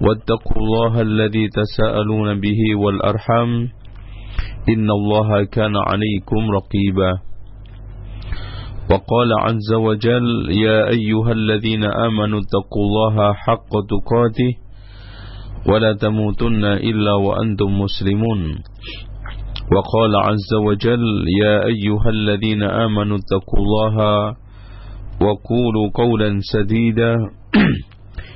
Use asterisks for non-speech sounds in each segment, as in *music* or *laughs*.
واتقوا الله الذي تساءلون به والأرحم إن الله كان عليكم رقيبا. وقال عز وجل يا أيها الذين آمنوا اتقوا الله حق تقاته ولا تموتن إلا وأنتم مسلمون. وقال عز وجل يا أيها الذين آمنوا اتقوا الله وقولوا قولا سديدا. *clears throat*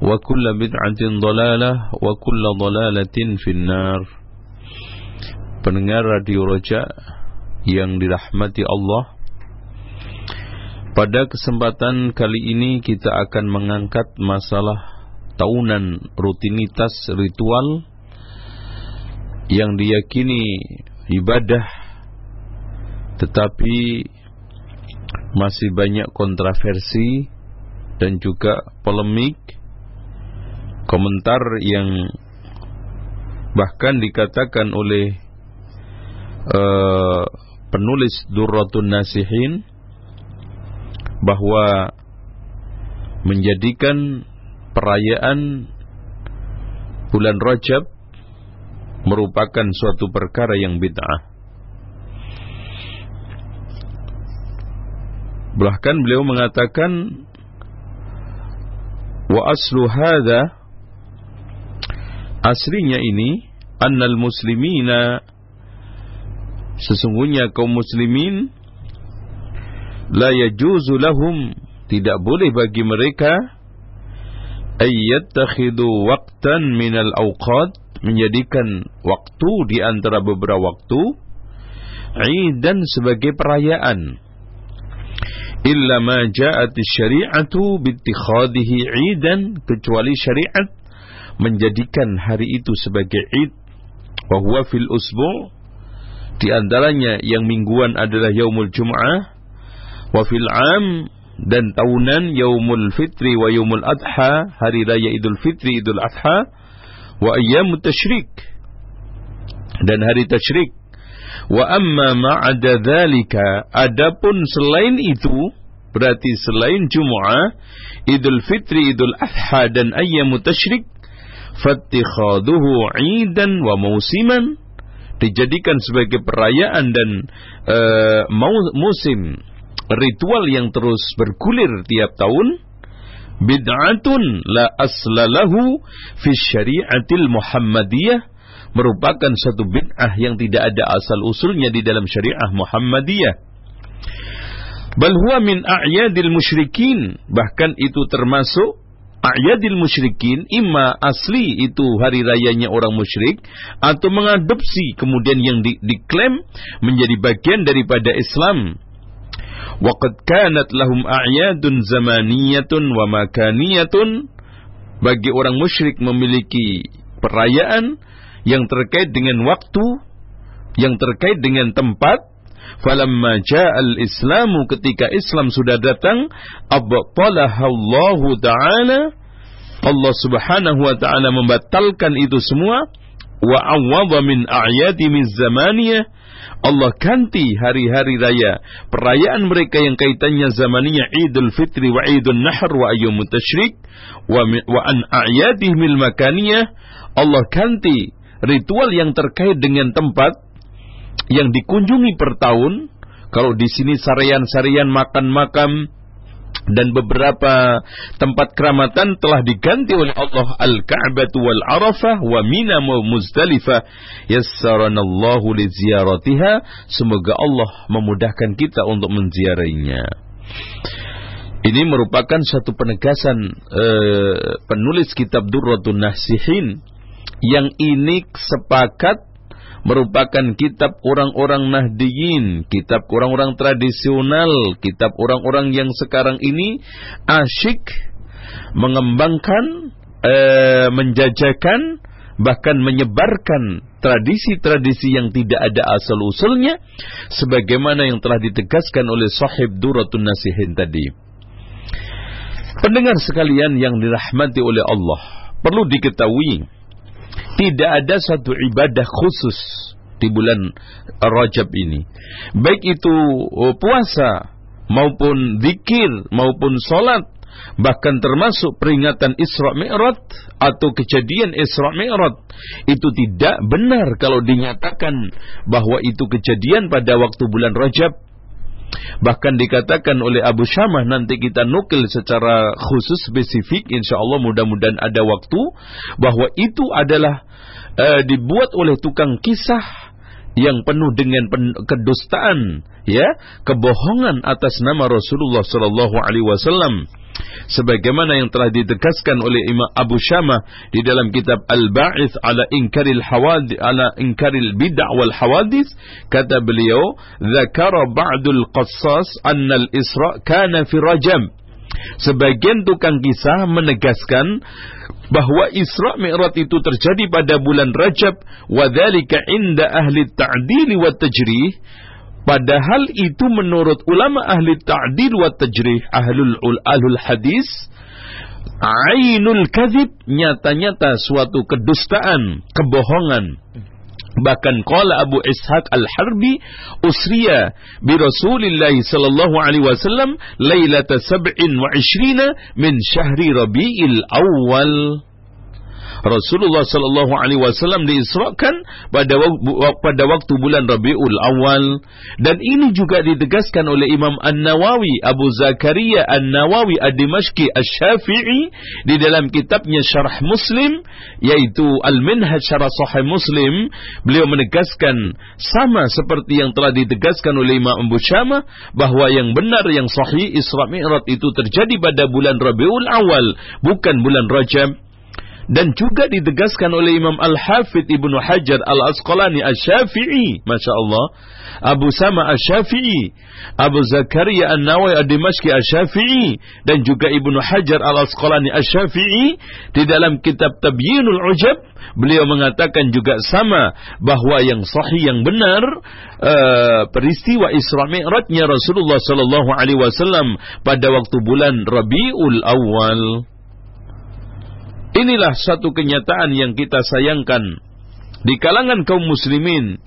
وكل بدعة ضلالة وكل ضلالة في النار pendengar Radio Roja yang dirahmati Allah pada kesempatan kali ini kita akan mengangkat masalah tahunan rutinitas ritual yang diyakini ibadah tetapi masih banyak kontroversi dan juga polemik komentar yang bahkan dikatakan oleh uh, penulis Durratun Nasihin bahwa menjadikan perayaan bulan Rajab merupakan suatu perkara yang bid'ah. Bahkan beliau mengatakan wa aslu hadha aslinya ini annal muslimina sesungguhnya kaum muslimin la yajuzu lahum tidak boleh bagi mereka ayyattakhidhu waqtan minal awqat menjadikan waktu di antara beberapa waktu dan sebagai perayaan. Illa ma ja'at syari'atu bittikhadihi 'idan kecuali syariat menjadikan hari itu sebagai id wa fil usbu' di antaranya yang mingguan adalah yaumul jum'ah. Wa fil 'am dan tahunan yaumul fitri wa yaumul adha hari raya idul fitri idul adha. Wa ayyamut tasyrik dan hari tasyrik wa amma ma'ada dzalika adapun selain itu berarti selain Jumu'ah Idul Fitri Idul Adha dan ayyamut tasyrik fattikhaduhu 'idan wa mausiman. Dijadikan sebagai perayaan dan uh, musim ritual yang terus bergulir tiap tahun. Bid'atun la aslalahu fi syari'atil muhammadiyah. Merupakan satu bid'ah yang tidak ada asal usulnya di dalam syariah Muhammadiyah. Bal huwa min a'yadil musyrikin, bahkan itu termasuk a'yadil musyrikin, imma asli itu hari rayanya orang musyrik atau mengadopsi kemudian yang di, diklaim menjadi bagian daripada Islam. Waqad kanat lahum a'yadun zamaniyatun wa makaniyatun bagi orang musyrik memiliki perayaan yang terkait dengan waktu, yang terkait dengan tempat. Falamma ja'al islamu ketika Islam sudah datang, abtalahallahu ta'ala Allah Subhanahu wa taala membatalkan itu semua wa awwadha min a'yadi min zamaniyah Allah ganti hari-hari raya perayaan mereka yang kaitannya zamannya Idul Fitri wa Idul Nahr wa ayyum tasyrik wa, wa an a'yadihim makaniyah Allah ganti ritual yang terkait dengan tempat yang dikunjungi per tahun kalau di sini sarian-sarian makan makam dan beberapa tempat keramatan telah diganti oleh Allah Al-Ka'bah wal Arafah wa Mina wa Muzdalifah. Yassaranallahu li semoga Allah memudahkan kita untuk menziarahinya ini merupakan satu penegasan uh, penulis kitab Durratun Nasihin yang ini sepakat merupakan kitab orang-orang Nahdiyin, kitab orang-orang tradisional, kitab orang-orang yang sekarang ini asyik mengembangkan, eh, menjajakan, bahkan menyebarkan tradisi-tradisi yang tidak ada asal-usulnya sebagaimana yang telah ditegaskan oleh sahib Duratun Nasihin tadi. Pendengar sekalian yang dirahmati oleh Allah, perlu diketahui tidak ada satu ibadah khusus di bulan Rajab ini. Baik itu oh, puasa maupun zikir maupun solat bahkan termasuk peringatan Isra Mi'raj atau kejadian Isra Mi'raj itu tidak benar kalau dinyatakan bahwa itu kejadian pada waktu bulan Rajab Bahkan dikatakan oleh Abu Syamah nanti kita nukil secara khusus spesifik insya Allah mudah-mudahan ada waktu bahwa itu adalah uh, dibuat oleh tukang kisah yang penuh dengan pen kedustaan ya kebohongan atas nama Rasulullah sallallahu alaihi wasallam. Sebagaimana yang telah ditegaskan oleh Imam Abu Syamah di dalam kitab Al-Ba'its ala inkaril hawadith ala inkaril bid'ah wal hawadith kata beliau zakara ba'dul qassas anna al-isra kana fi rajab sebagian tukang kisah menegaskan bahwa Isra Mi'raj itu terjadi pada bulan Rajab wa dzalika inda ahli ta'dil wa tajrih Padahal itu menurut ulama ahli ta'dil wa tajrih ahlul ahlul hadis ainul kadhib nyata-nyata suatu kedustaan, kebohongan. Bahkan qala Abu Ishaq Al-Harbi usriya bi Rasulillah sallallahu alaihi wasallam lailata sab'in wa ishrina min syahri Rabi'il Awal. Rasulullah Sallallahu Alaihi Wasallam diisrakan pada pada waktu bulan Rabiul Awal. Dan ini juga ditegaskan oleh Imam An Nawawi Abu Zakaria An Nawawi Ad Dimashqi Al Syafi'i di dalam kitabnya Syarah Muslim yaitu Al Minhaj Syarah Sahih Muslim. Beliau menegaskan sama seperti yang telah ditegaskan oleh Imam Abu bahwa yang benar yang sahih Isra Mi'raj itu terjadi pada bulan Rabiul Awal bukan bulan Rajab dan juga ditegaskan oleh Imam Al-Hafidh Ibnu Hajar Al-Asqalani Asy-Syafi'i, Masya Allah, Abu Sama Asy-Syafi'i, Abu Zakaria An-Nawawi Ad-Dimashqi Asy-Syafi'i dan juga Ibnu Hajar Al-Asqalani Asy-Syafi'i di dalam kitab Tabyinul Ujab beliau mengatakan juga sama bahwa yang sahih yang benar uh, peristiwa Isra Mi'rajnya Rasulullah sallallahu alaihi wasallam pada waktu bulan Rabiul Awal. Inilah satu kenyataan yang kita sayangkan. Di kalangan kaum muslimin,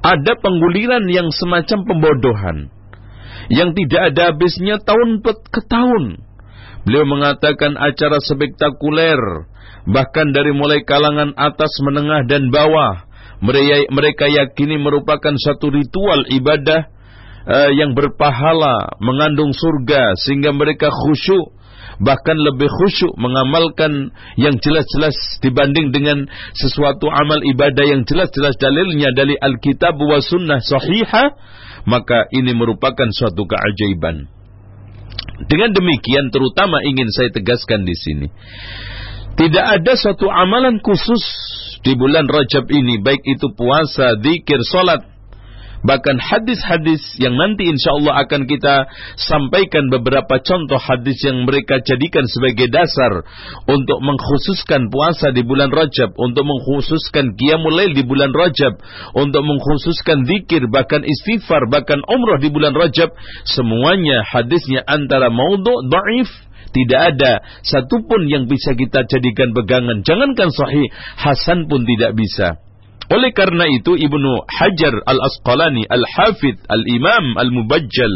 ada pengguliran yang semacam pembodohan. Yang tidak ada habisnya tahun ke tahun. Beliau mengatakan acara spektakuler, bahkan dari mulai kalangan atas, menengah, dan bawah. Mereka yakini merupakan satu ritual ibadah uh, yang berpahala, mengandung surga, sehingga mereka khusyuk bahkan lebih khusyuk mengamalkan yang jelas-jelas dibanding dengan sesuatu amal ibadah yang jelas-jelas dalilnya dari Alkitab wa sunnah sahihah maka ini merupakan suatu keajaiban. Dengan demikian terutama ingin saya tegaskan di sini tidak ada suatu amalan khusus di bulan Rajab ini baik itu puasa, zikir, salat Bahkan hadis-hadis yang nanti insya Allah akan kita sampaikan beberapa contoh hadis yang mereka jadikan sebagai dasar untuk mengkhususkan puasa di bulan Rajab, untuk mengkhususkan qiyamul lail di bulan Rajab, untuk mengkhususkan zikir, bahkan istighfar, bahkan umrah di bulan Rajab. Semuanya hadisnya antara maudhu, da'if, Tidak ada satupun yang bisa kita jadikan pegangan. Jangankan sahih, Hasan pun tidak bisa. Oleh karena itu Ibnu Hajar Al-Asqalani Al-Hafidh Al-Imam Al-Mubajjal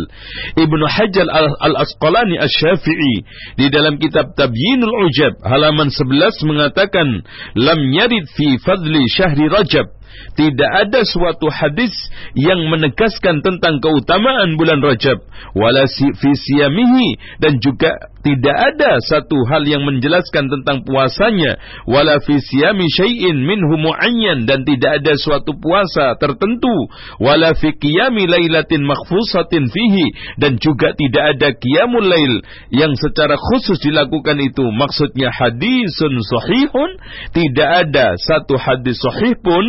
Ibnu Hajar Al-Asqalani Al-Syafi'i di dalam kitab Tabyinul Ujab halaman 11 mengatakan lam yarid fi fadli syahri Rajab. Tidak ada suatu hadis yang menegaskan tentang keutamaan bulan Rajab wala fi siyamihi dan juga tidak ada satu hal yang menjelaskan tentang puasanya wala fi siyami syai'in minhu muayyan dan tidak ada suatu puasa tertentu wala fi qiyami lailatin makhfusatin fihi dan juga tidak ada qiyamul lail yang secara khusus dilakukan itu. Maksudnya hadisun sahihun tidak ada satu hadis sahih pun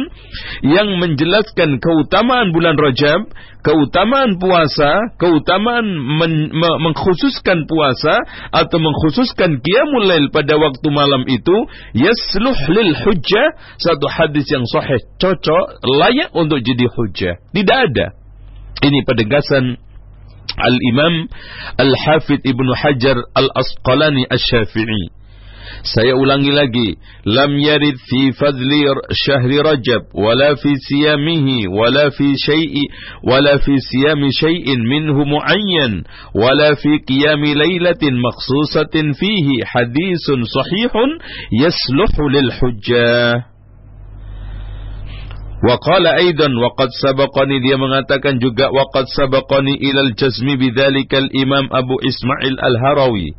yang menjelaskan keutamaan bulan Rajab keutamaan puasa keutamaan men, me, mengkhususkan puasa atau mengkhususkan qiyamul lail pada waktu malam itu yasluh lil hujjah satu hadis yang sahih cocok layak untuk jadi hujjah. Tidak ada. Ini penegasan Al-Imam Al-Hafidh Ibnu Hajar Al-Asqalani Asy-Syafi'i Saya ulangi lagi, lam yarid fi fadli syahri Rajab wala fi siyamihi wala fi syai'i wala fi siyami syai'in minhu muayyan wala fi qiyami lailatin makhsusatin fihi hadisun sahihun yasluhu lil hujjah. وقال أيضا وقد سبقني dia mengatakan juga وقد سبقني إلى الجزم بذلك الإمام أبو إسماعيل الهروي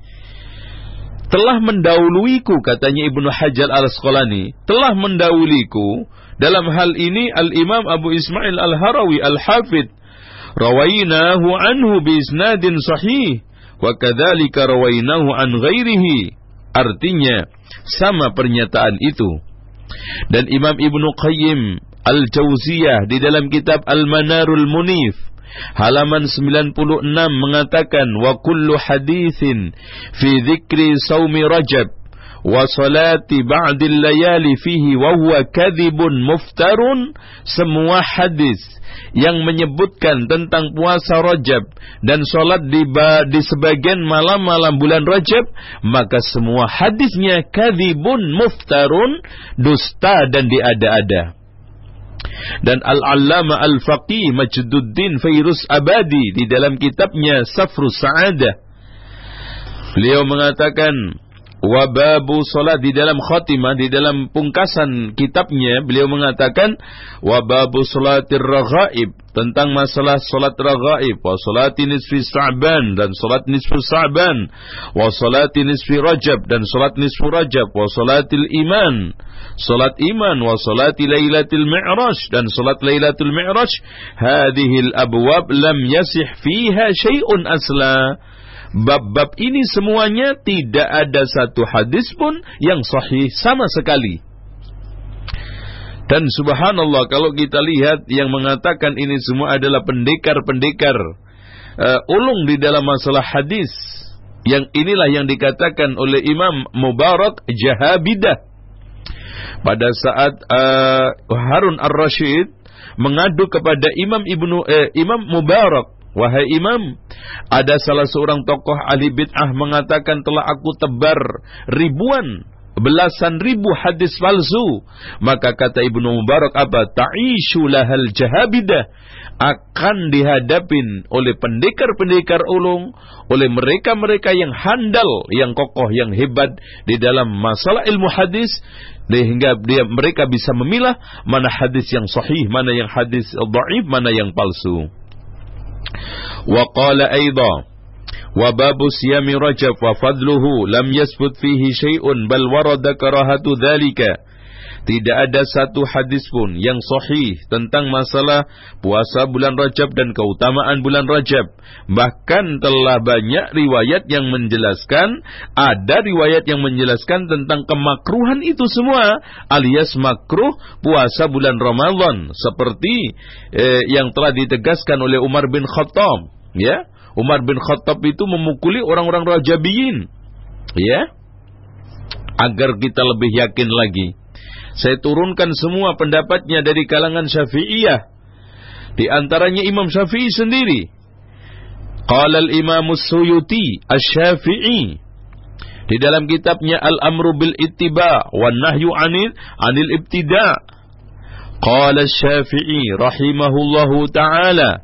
telah mendahuluiku katanya Ibnu Hajar Al-Asqalani telah mendahuluiku. Dalam hal ini Al-Imam Abu Ismail Al-Harawi Al-Hafid rawainahu anhu bi isnadin sahih wa kadzalika rawainahu an ghairihi. Artinya sama pernyataan itu. Dan Imam Ibnu Qayyim Al-Jauziyah di dalam kitab Al-Manarul Munif halaman 96 mengatakan wa kullu hadithin fi dzikri saumi rajab wa salati ba'dil layali fihi wa huwa kadhibun muftarun. Semua hadis yang menyebutkan tentang puasa Rajab dan solat di, di sebagian malam-malam bulan Rajab maka semua hadisnya kadhibun muftarun dusta dan diada-ada dan Al-Allama Al-Faqih Majduddin Fairuz Abadi di dalam kitabnya Safrus Sa'adah. Beliau mengatakan wababu salat di dalam khatimah di dalam pungkasan kitabnya beliau mengatakan wababu salatir raghaib tentang masalah salat raghaib wa salati nisfi sa'ban dan salat nisfu sa'ban wa salati nisfi rajab dan salat nisfu rajab wa salatil iman salat iman wa salati lailatul mi'raj dan salat lailatul mi'raj hadhihi al-abwab lam yasih fiha syai'un asla Bab-bab ini semuanya tidak ada satu hadis pun yang sahih sama sekali. Dan subhanallah kalau kita lihat yang mengatakan ini semua adalah pendekar-pendekar uh, ulung di dalam masalah hadis. Yang inilah yang dikatakan oleh Imam Mubarak Jahabidah. Pada saat uh, Harun Ar-Rashid mengadu kepada Imam Ibnu eh, Imam Mubarak Wahai imam, ada salah seorang tokoh ahli bid'ah mengatakan telah aku tebar ribuan, belasan ribu hadis palsu. Maka kata Ibnu Mubarak apa? Ta'ishu lahal jahabidah. Akan dihadapin oleh pendekar-pendekar ulung, oleh mereka-mereka yang handal, yang kokoh, yang hebat di dalam masalah ilmu hadis, sehingga dia mereka bisa memilah mana hadis yang sahih, mana yang hadis dhaif, mana yang palsu. وقال أيضا وباب صيام رجب وفضله لم يثبت فيه شيء بل ورد كراهة ذلك. Tidak ada satu hadis pun yang sahih tentang masalah puasa bulan Rajab dan keutamaan bulan Rajab. Bahkan telah banyak riwayat yang menjelaskan, ada riwayat yang menjelaskan tentang kemakruhan itu semua, alias makruh puasa bulan Ramadan seperti eh, yang telah ditegaskan oleh Umar bin Khattab, ya. Umar bin Khattab itu memukuli orang-orang Rajabiyin, ya. Agar kita lebih yakin lagi saya turunkan semua pendapatnya dari kalangan Syafi'iyah. Di antaranya Imam Syafi'i sendiri. Qala al-Imam Suyuti Asy-Syafi'i di dalam kitabnya Al-Amru bil Ittiba wan Nahyu 'anil 'anil Ibtida. Qala Syafi'i rahimahullahu taala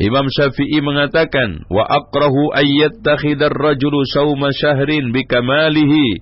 Imam Syafi'i mengatakan wa aqrahu ayyattakhidar rajulu sawma syahrin bikamalihi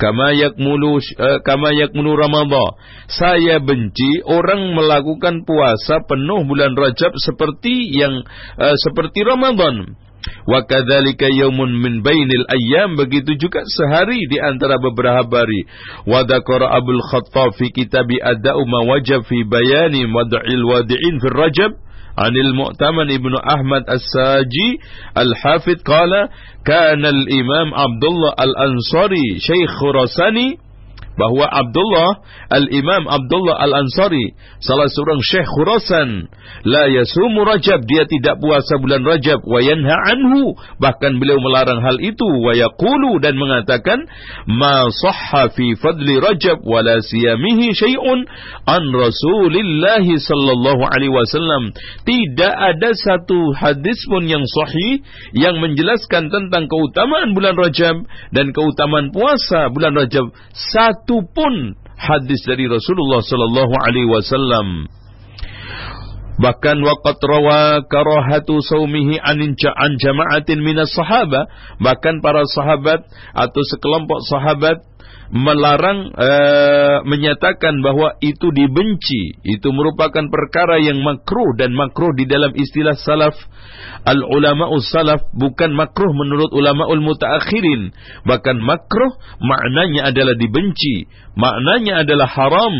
kama yakmulu uh, kama yakmulu ramadhan. Saya benci orang melakukan puasa penuh bulan Rajab seperti yang uh, seperti Ramadan Wa kadzalika yaumun min bainil ayyam. Begitu juga sehari di antara beberapa hari. Wa dzakara Abdul Khattab fi kitabi Ada'u ma wajab fi bayani wad'il wadi'in fi Rajab عن المؤتمن ابن أحمد الساجي الحافظ قال كان الإمام عبد الله الأنصاري شيخ خراساني bahwa Abdullah Al-Imam Abdullah Al-Ansari salah seorang syekh Khurasan la yasumu Rajab dia tidak puasa bulan Rajab wa yanha anhu bahkan beliau melarang hal itu wa yaqulu dan mengatakan ma sahha fi fadli Rajab wa la siyamihi syai'un an Rasulillah sallallahu alaihi wasallam. Tidak ada satu hadis pun yang sahih yang menjelaskan tentang keutamaan bulan Rajab dan keutamaan puasa bulan Rajab. Satu satu pun hadis dari Rasulullah sallallahu alaihi wasallam. Bahkan waqat rawa karahatu saumihi an jama'atin minas sahaba. Bahkan para sahabat atau sekelompok sahabat melarang e, menyatakan bahwa itu dibenci. Itu merupakan perkara yang makruh dan makruh di dalam istilah salaf. Al ulama salaf bukan makruh menurut ulama ul mutaakhirin. Bahkan makruh maknanya adalah dibenci. Maknanya adalah haram.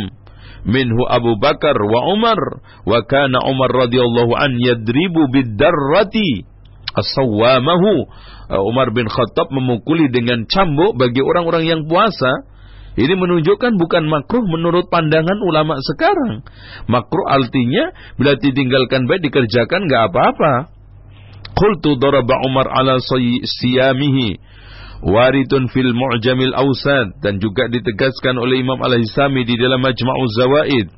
Minhu Abu Bakar wa Umar. Wa kana Umar radhiyallahu an yadribu Uh, Umar bin Khattab memukuli dengan cambuk bagi orang-orang yang puasa, ini menunjukkan bukan makruh menurut pandangan ulama sekarang. Makruh artinya bila ditinggalkan baik dikerjakan nggak apa-apa. Qultu daraba Umar ala siyamihi. Waritun fil mu'jamil awsad. Dan juga ditegaskan oleh Imam Al-Hisami di dalam Majma'uz Zawaid.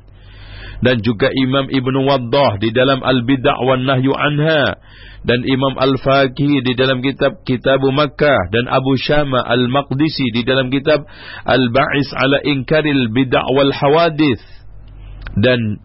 Dan juga Imam Ibn Waddah di dalam Al-Bid'ah wan Nahyu anha dan Imam Al-Faqih di dalam kitab Kitabu Makkah dan Abu Syama Al-Maqdisi di dalam kitab Al-Ba'is ala Inkaril Bid'ah wal Hawadith. Dan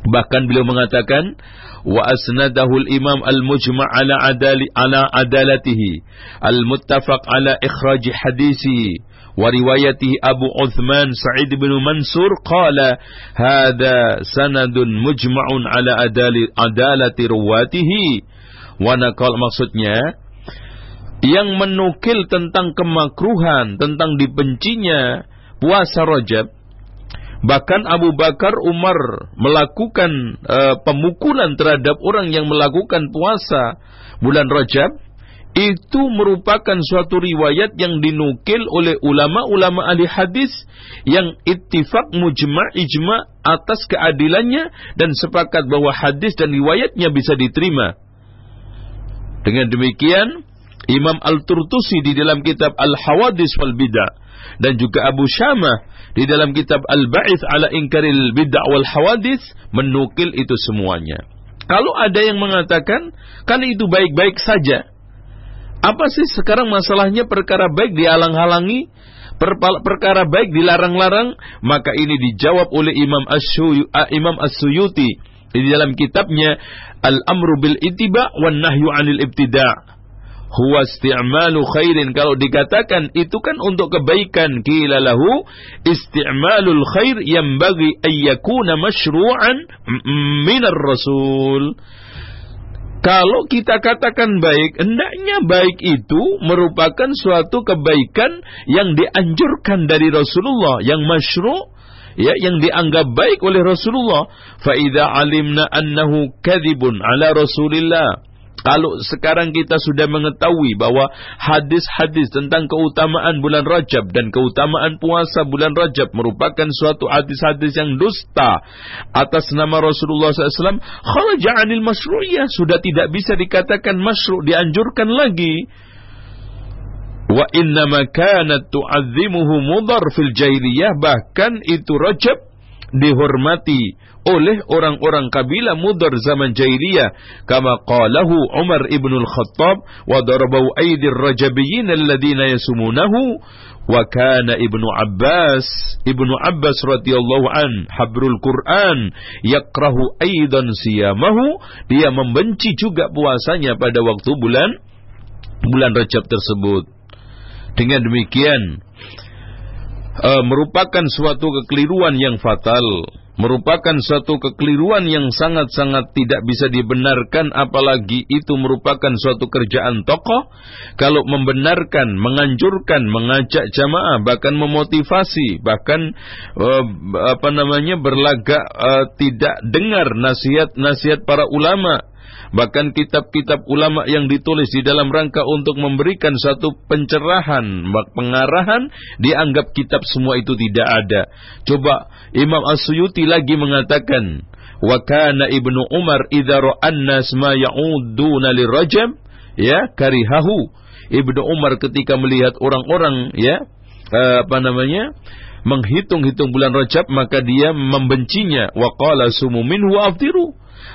Bahkan beliau mengatakan wa asnadahu al-Imam al-Mujma' ala adali ala adalatihi al-muttafaq ala ikhraj hadisihi wa riwayatihi Abu Uthman Sa'id bin Mansur qala hadha sanadun mujma'un ala adali adalati ruwatihi Wanakal maksudnya yang menukil tentang kemakruhan, tentang dibencinya puasa Rajab. Bahkan Abu Bakar Umar melakukan uh, pemukulan terhadap orang yang melakukan puasa bulan Rajab itu merupakan suatu riwayat yang dinukil oleh ulama-ulama ahli hadis yang ittifak mujma' ijma' atas keadilannya dan sepakat bahwa hadis dan riwayatnya bisa diterima. Dengan demikian, Imam Al-Turtusi di dalam kitab Al-Hawadis wal Bid'ah dan juga Abu Syamah di dalam kitab Al-Ba'ith ala Inkaril Bid'ah wal Hawadis menukil itu semuanya. Kalau ada yang mengatakan, kan itu baik-baik saja. Apa sih sekarang masalahnya perkara baik dihalang-halangi, perkara baik dilarang-larang? Maka ini dijawab oleh Imam As-Suyuti di dalam kitabnya Al-Amru bil Ittiba wan Nahyu 'anil Ibtida'. Huwa isti'malu khairin. Kalau dikatakan itu kan untuk kebaikan. Kila lahu isti'malul khair yang bagi ayyakuna masyru'an minar rasul. Kalau kita katakan baik, hendaknya baik itu merupakan suatu kebaikan yang dianjurkan dari Rasulullah, yang masyru' ya yang dianggap baik oleh Rasulullah. Fa idza alimna annahu kadzibun ala Rasulillah kalau sekarang kita sudah mengetahui bahwa hadis-hadis tentang keutamaan bulan Rajab dan keutamaan puasa bulan Rajab merupakan suatu hadis-hadis yang dusta atas nama Rasulullah SAW, kharaja anil masyru'iyah sudah tidak bisa dikatakan masyru' dianjurkan lagi. Wa innama kanat tu'azzimuhu mudar fil jahiliyah. Bahkan itu Rajab dihormati oleh orang-orang kabilah Mudar zaman jahiliyah. Kama qalahu Umar ibn al-Khattab wa darabu aidir rajabiyyin alladhina yasumunahu. Wa kana ibnu Abbas ibnu Abbas radhiyallahu an habrul Quran yakrahu aidan siyamahu. Dia membenci juga puasanya pada waktu bulan bulan Rajab tersebut dengan demikian. Uh, merupakan suatu kekeliruan yang fatal. Merupakan suatu kekeliruan yang sangat-sangat tidak bisa dibenarkan. Apalagi itu merupakan suatu kerjaan tokoh. Kalau membenarkan, menganjurkan, mengajak jamaah bahkan memotivasi bahkan uh, apa namanya berlagak uh, tidak dengar nasihat-nasihat para ulama Bahkan kitab-kitab ulama yang ditulis di dalam rangka untuk memberikan satu pencerahan, pengarahan, dianggap kitab semua itu tidak ada. Coba Imam As-Suyuti lagi mengatakan, "Wa kana Ibnu Umar idza ra'an nas ma ya'uduna lirajab, ya, karihahu." Ibnu Umar ketika melihat orang-orang ya, apa namanya? menghitung-hitung bulan Rajab maka dia membencinya wa qala sumu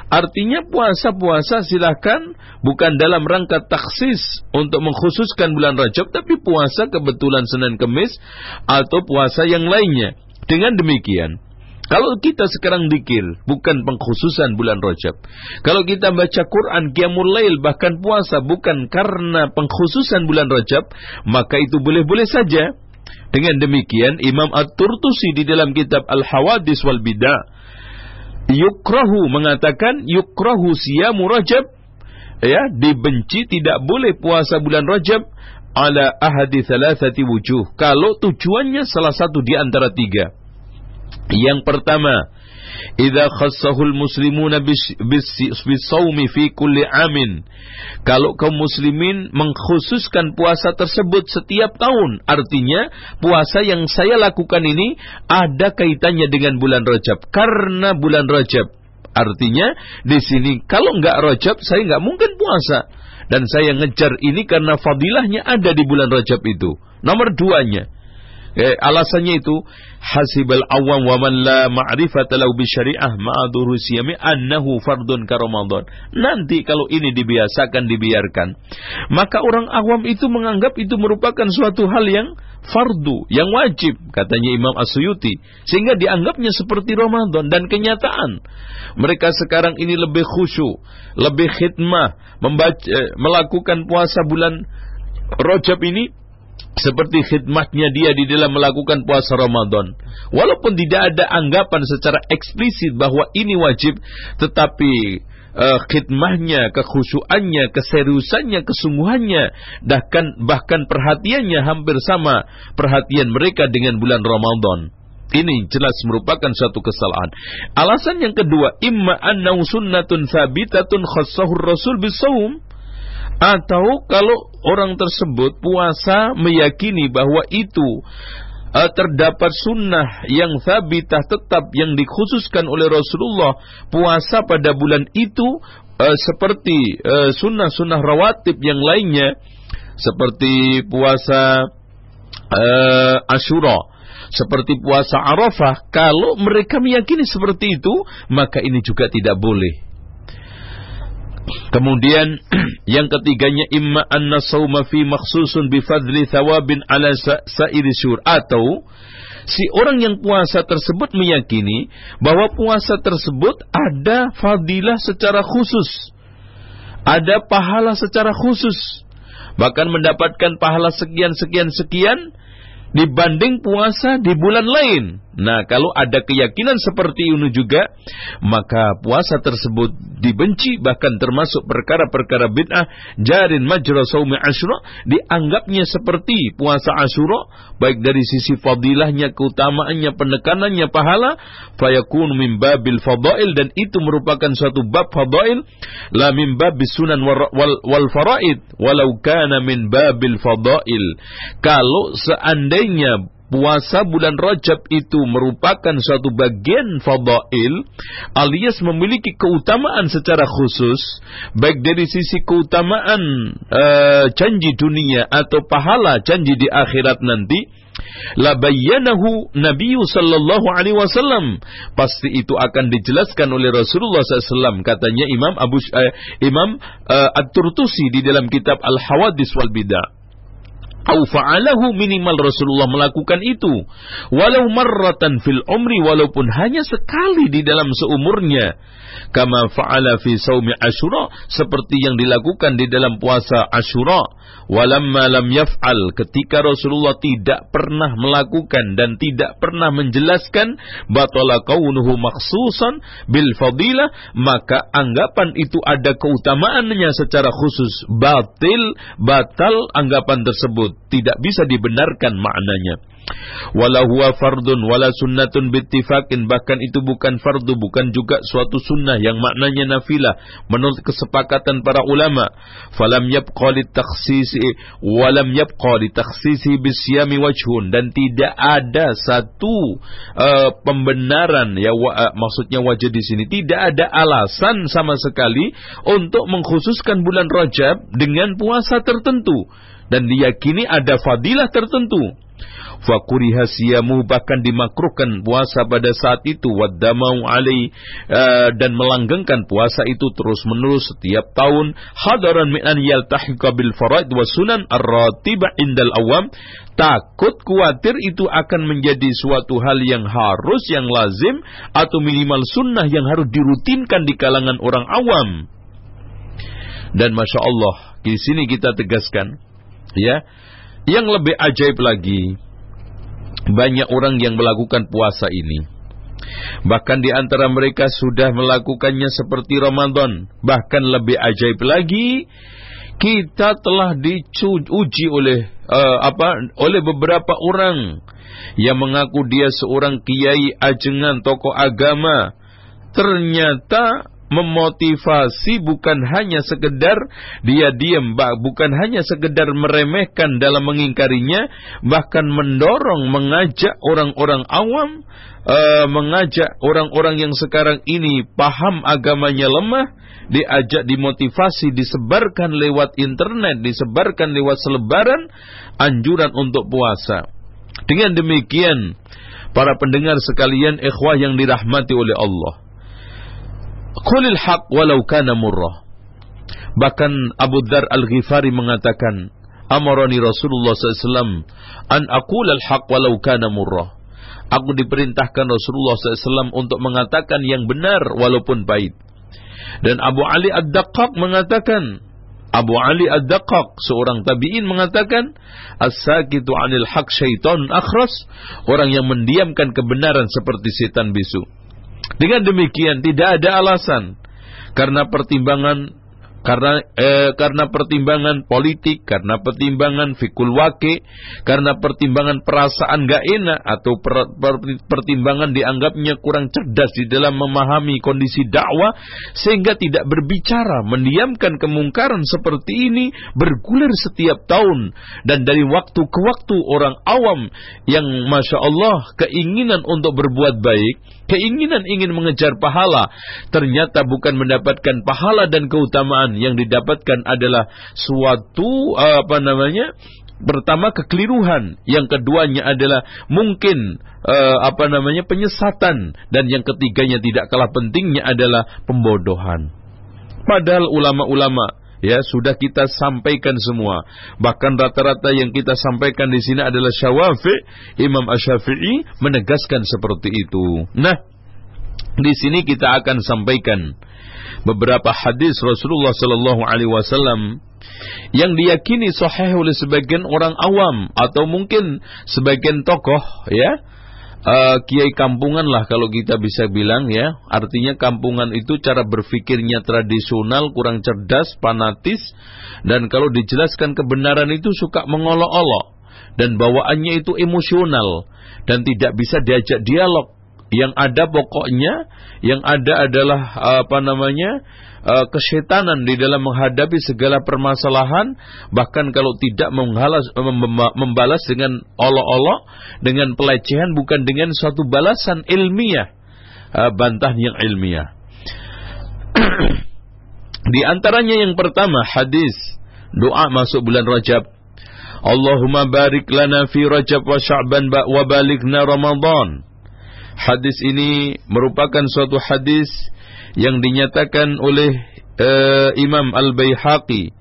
Artinya puasa-puasa silahkan bukan dalam rangka taksis untuk mengkhususkan bulan Rajab, tapi puasa kebetulan Senin Kemis atau puasa yang lainnya. Dengan demikian, kalau kita sekarang dikir, bukan pengkhususan bulan Rajab. Kalau kita baca Quran, Qiyamul Lail, bahkan puasa, bukan karena pengkhususan bulan Rajab, maka itu boleh-boleh saja. Dengan demikian, Imam At-Turtusi di dalam kitab Al-Hawadis wal Bidah yukrahu mengatakan yukrahu siyamu Rajab. Ya dibenci tidak boleh puasa bulan Rajab ala ahadi thalathati wujuh. Kalau tujuannya salah satu di antara tiga. Yang pertama idza khassahul muslimuna bisawmi fi kulli amin. Kalau kaum muslimin mengkhususkan puasa tersebut setiap tahun artinya puasa yang saya lakukan ini ada kaitannya dengan bulan Rajab. Karena bulan Rajab artinya di sini kalau enggak Rajab saya enggak mungkin puasa. Dan saya ngejar ini karena fadilahnya ada di bulan Rajab itu. Nomor duanya Eh, alasannya itu hasibal awam wa man la ma'rifata lahu bi syariah ma'aduru siyami annahu fardun ka Ramadan. Nanti kalau ini dibiasakan dibiarkan, maka orang awam itu menganggap itu merupakan suatu hal yang fardu, yang wajib, katanya Imam Asyuti. Sehingga dianggapnya seperti Ramadan dan kenyataan. Mereka sekarang ini lebih khusyuk, lebih khidmah, membaca, eh, melakukan puasa bulan Rajab ini seperti khidmatnya dia di dalam melakukan puasa Ramadan. Walaupun tidak ada anggapan secara eksplisit bahwa ini wajib, tetapi uh, khidmahnya, kekhusyuannya, keseriusannya, kesungguhannya, bahkan bahkan perhatiannya hampir sama perhatian mereka dengan bulan Ramadan. Ini jelas merupakan suatu kesalahan. Alasan yang kedua, imma annahu sunnatun thabitatun khassahur rasul bisawm atau kalau orang tersebut puasa meyakini bahwa itu uh, terdapat sunnah yang sabitah tetap yang dikhususkan oleh Rasulullah puasa pada bulan itu uh, seperti sunnah-sunnah rawatib yang lainnya seperti puasa uh, Ashura seperti puasa Arafah kalau mereka meyakini seperti itu maka ini juga tidak boleh Kemudian *clears throat* yang ketiganya imma anna sawma fi makhsusun bi fadli thawabin ala sa'iri syur atau si orang yang puasa tersebut meyakini bahwa puasa tersebut ada fadilah secara khusus. Ada pahala secara khusus. Bahkan mendapatkan pahala sekian sekian sekian dibanding puasa di bulan lain. Nah, kalau ada keyakinan seperti ini juga, maka puasa tersebut dibenci bahkan termasuk perkara-perkara bid'ah jarin majra saumi asyura dianggapnya seperti puasa asyura baik dari sisi fadilahnya, keutamaannya, penekanannya pahala fayakun min babil fadail dan itu merupakan suatu bab fadail la min babis sunan wal, faraid walau kana min babil fadail. Kalau seandainya puasa bulan Rajab itu merupakan suatu bagian fadail alias memiliki keutamaan secara khusus baik dari sisi keutamaan uh, janji dunia atau pahala janji di akhirat nanti. La bayyanahu Nabi sallallahu alaihi wasallam. Pasti itu akan dijelaskan oleh Rasulullah SAW katanya Imam Abu uh, Imam uh, At-Turtusi di dalam kitab Al-Hawadis wal Bidah au fa'alahu minimal Rasulullah melakukan itu. Walau marratan fil umri walaupun hanya sekali di dalam seumurnya. Kama fa'ala fi saumi asyura seperti yang dilakukan di dalam puasa asyura walamma lam yaf'al ketika Rasulullah tidak pernah melakukan dan tidak pernah menjelaskan batala kaunuhu maksusan bil fadilah maka anggapan itu ada keutamaannya secara khusus. Batil batal anggapan tersebut tidak bisa dibenarkan maknanya. Wala huwa fardun wala sunnatun bittifaqin. Bahkan itu bukan fardu bukan juga suatu sunnah yang maknanya nafilah. Menurut kesepakatan para ulama falam yabqa litakhsisi walam yabqa litakhsisi bisyami wajhun. Dan tidak ada satu uh, pembenaran ya wa, uh, maksudnya wajah di sini. Tidak ada alasan sama sekali untuk mengkhususkan bulan Rajab dengan puasa tertentu dan diyakini ada fadilah tertentu. Fakuriha siyamu bahkan dimakruhkan puasa pada saat itu. Waddamau alai uh, dan melanggengkan puasa itu terus menerus setiap tahun. Hadaran min an yaltahiqa bil faraid wa sunan ar-ratibah indal awam. Takut khawatir itu akan menjadi suatu hal yang harus yang lazim atau minimal sunnah yang harus dirutinkan di kalangan orang awam. Dan masya Allah di sini kita tegaskan ya yang lebih ajaib lagi banyak orang yang melakukan puasa ini. Bahkan di antara mereka sudah melakukannya seperti Ramadan. Bahkan lebih ajaib lagi, kita telah diuji oleh uh, apa oleh beberapa orang yang mengaku dia seorang kiai ajengan tokoh agama. Ternyata memotivasi bukan hanya sekedar dia diam, bukan hanya sekedar meremehkan dalam mengingkarinya, bahkan mendorong, mengajak orang-orang awam, uh, mengajak orang-orang yang sekarang ini paham agamanya lemah, diajak dimotivasi, disebarkan lewat internet, disebarkan lewat selebaran, anjuran untuk puasa. Dengan demikian, para pendengar sekalian, ikhwah yang dirahmati oleh Allah, Qulil haq walau kana murrah. Bahkan Abu Dhar Al-Ghifari mengatakan, Amarani Rasulullah SAW an aqul al-haq walau kana murrah. Aku diperintahkan Rasulullah SAW untuk mengatakan yang benar walaupun pahit. Dan Abu Ali Ad-Daqqaq mengatakan, Abu Ali Ad-Daqqaq, seorang tabi'in mengatakan, As-sakitu anil haq syaitan akhras, orang yang mendiamkan kebenaran seperti setan bisu. Dengan demikian tidak ada alasan. Karena pertimbangan karena eh, karena pertimbangan politik, karena pertimbangan fikul wake, karena pertimbangan perasaan gak enak atau per, per, pertimbangan dianggapnya kurang cerdas di dalam memahami kondisi dakwah sehingga tidak berbicara, mendiamkan kemungkaran seperti ini bergulir setiap tahun. Dan dari waktu ke waktu orang awam yang masya Allah keinginan untuk berbuat baik, keinginan ingin mengejar pahala ternyata bukan mendapatkan pahala dan keutamaan. Yang didapatkan adalah suatu apa namanya pertama kekeliruan, yang keduanya adalah mungkin uh, apa namanya penyesatan. Dan yang ketiganya tidak kalah pentingnya adalah pembodohan. Padahal ulama-ulama ya sudah kita sampaikan semua. Bahkan rata-rata yang kita sampaikan di sini adalah Syawafi, Imam Asy-Syafi'i menegaskan seperti itu. Nah, di sini kita akan sampaikan beberapa hadis Rasulullah sallallahu alaihi wasallam yang diyakini sahih oleh sebagian orang awam atau mungkin sebagian tokoh ya uh, kiai kampungan lah kalau kita bisa bilang ya. Artinya kampungan itu cara berpikirnya tradisional kurang cerdas fanatis. Dan kalau dijelaskan kebenaran itu suka mengolok-olok. Dan bawaannya itu emosional. Dan tidak bisa diajak dialog. Yang ada pokoknya, yang ada adalah apa namanya uh, kesetanan di dalam menghadapi segala permasalahan. Bahkan kalau tidak menghalas, membalas dengan olok-olok, dengan pelecehan, bukan dengan suatu balasan ilmiah, uh, bantahan yang ilmiah. *clears throat* di antaranya yang pertama hadis doa masuk bulan Rajab Allahumma barik lana fi Rajab wa Sya'ban wa balighna Ramadan. Hadis ini merupakan suatu hadis yang dinyatakan oleh uh, Imam Al-Baihaqi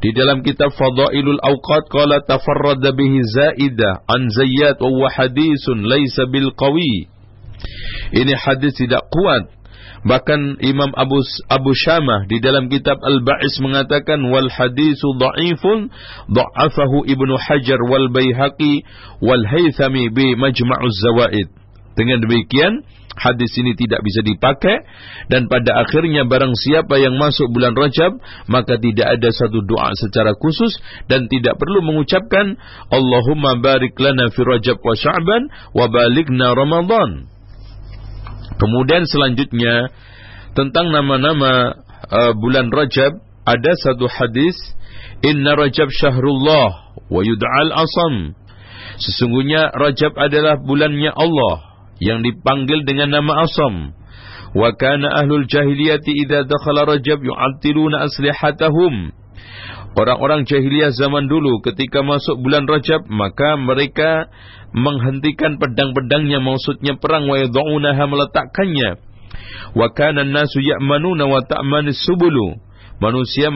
di dalam kitab Fadailul Awqat qala tafarrada bihi Zaidah an Zayyad wa hadisun laisa bil qawi. Ini hadis tidak kuat Bahkan Imam Abu Abu Syamah di dalam kitab Al-Ba'is mengatakan wal hadisu dha'ifun dha'afahu Ibnu Hajar wal Baihaqi wal Haythami bi Majma'uz Zawaid. Dengan demikian hadis ini tidak bisa dipakai dan pada akhirnya barang siapa yang masuk bulan Rajab maka tidak ada satu doa secara khusus dan tidak perlu mengucapkan Allahumma barik lana fi Rajab wa Sya'ban wa balighna Ramadan. Kemudian selanjutnya tentang nama-nama uh, bulan Rajab ada satu hadis Inna Rajab syahrullah wa yud'al asam. Sesungguhnya Rajab adalah bulannya Allah yang dipanggil dengan nama Asam. Wa kana ahlul jahiliyati idza dakhala Rajab yu'attiluna aslihatahum. Orang-orang jahiliyah zaman dulu ketika masuk bulan Rajab maka mereka menghentikan pedang-pedangnya maksudnya perang wa yad'unaha meletakkannya wa kana an-nasu ya'manuna wa ta'manis subulu manusia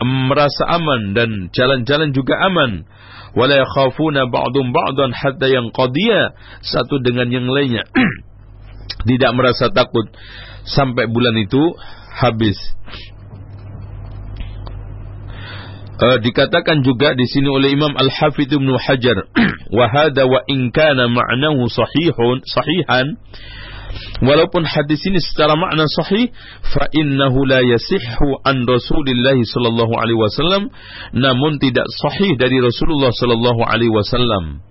merasa aman dan jalan-jalan juga aman wala yakhafuna ba'dhum ba'dan hatta yanqadiya. Satu dengan yang lainnya. *clears throat* Tidak merasa takut. Sampai bulan itu habis. Uh, dikatakan juga di sini oleh Imam Al-Hafidh Ibnu Hajar *clears throat* wa hada wa in kana ma'nahu sahihun sahihan walaupun hadis ini secara makna sahih fa innahu la yasihhu an Rasulillah sallallahu alaihi wasallam namun tidak sahih dari Rasulullah sallallahu alaihi wasallam.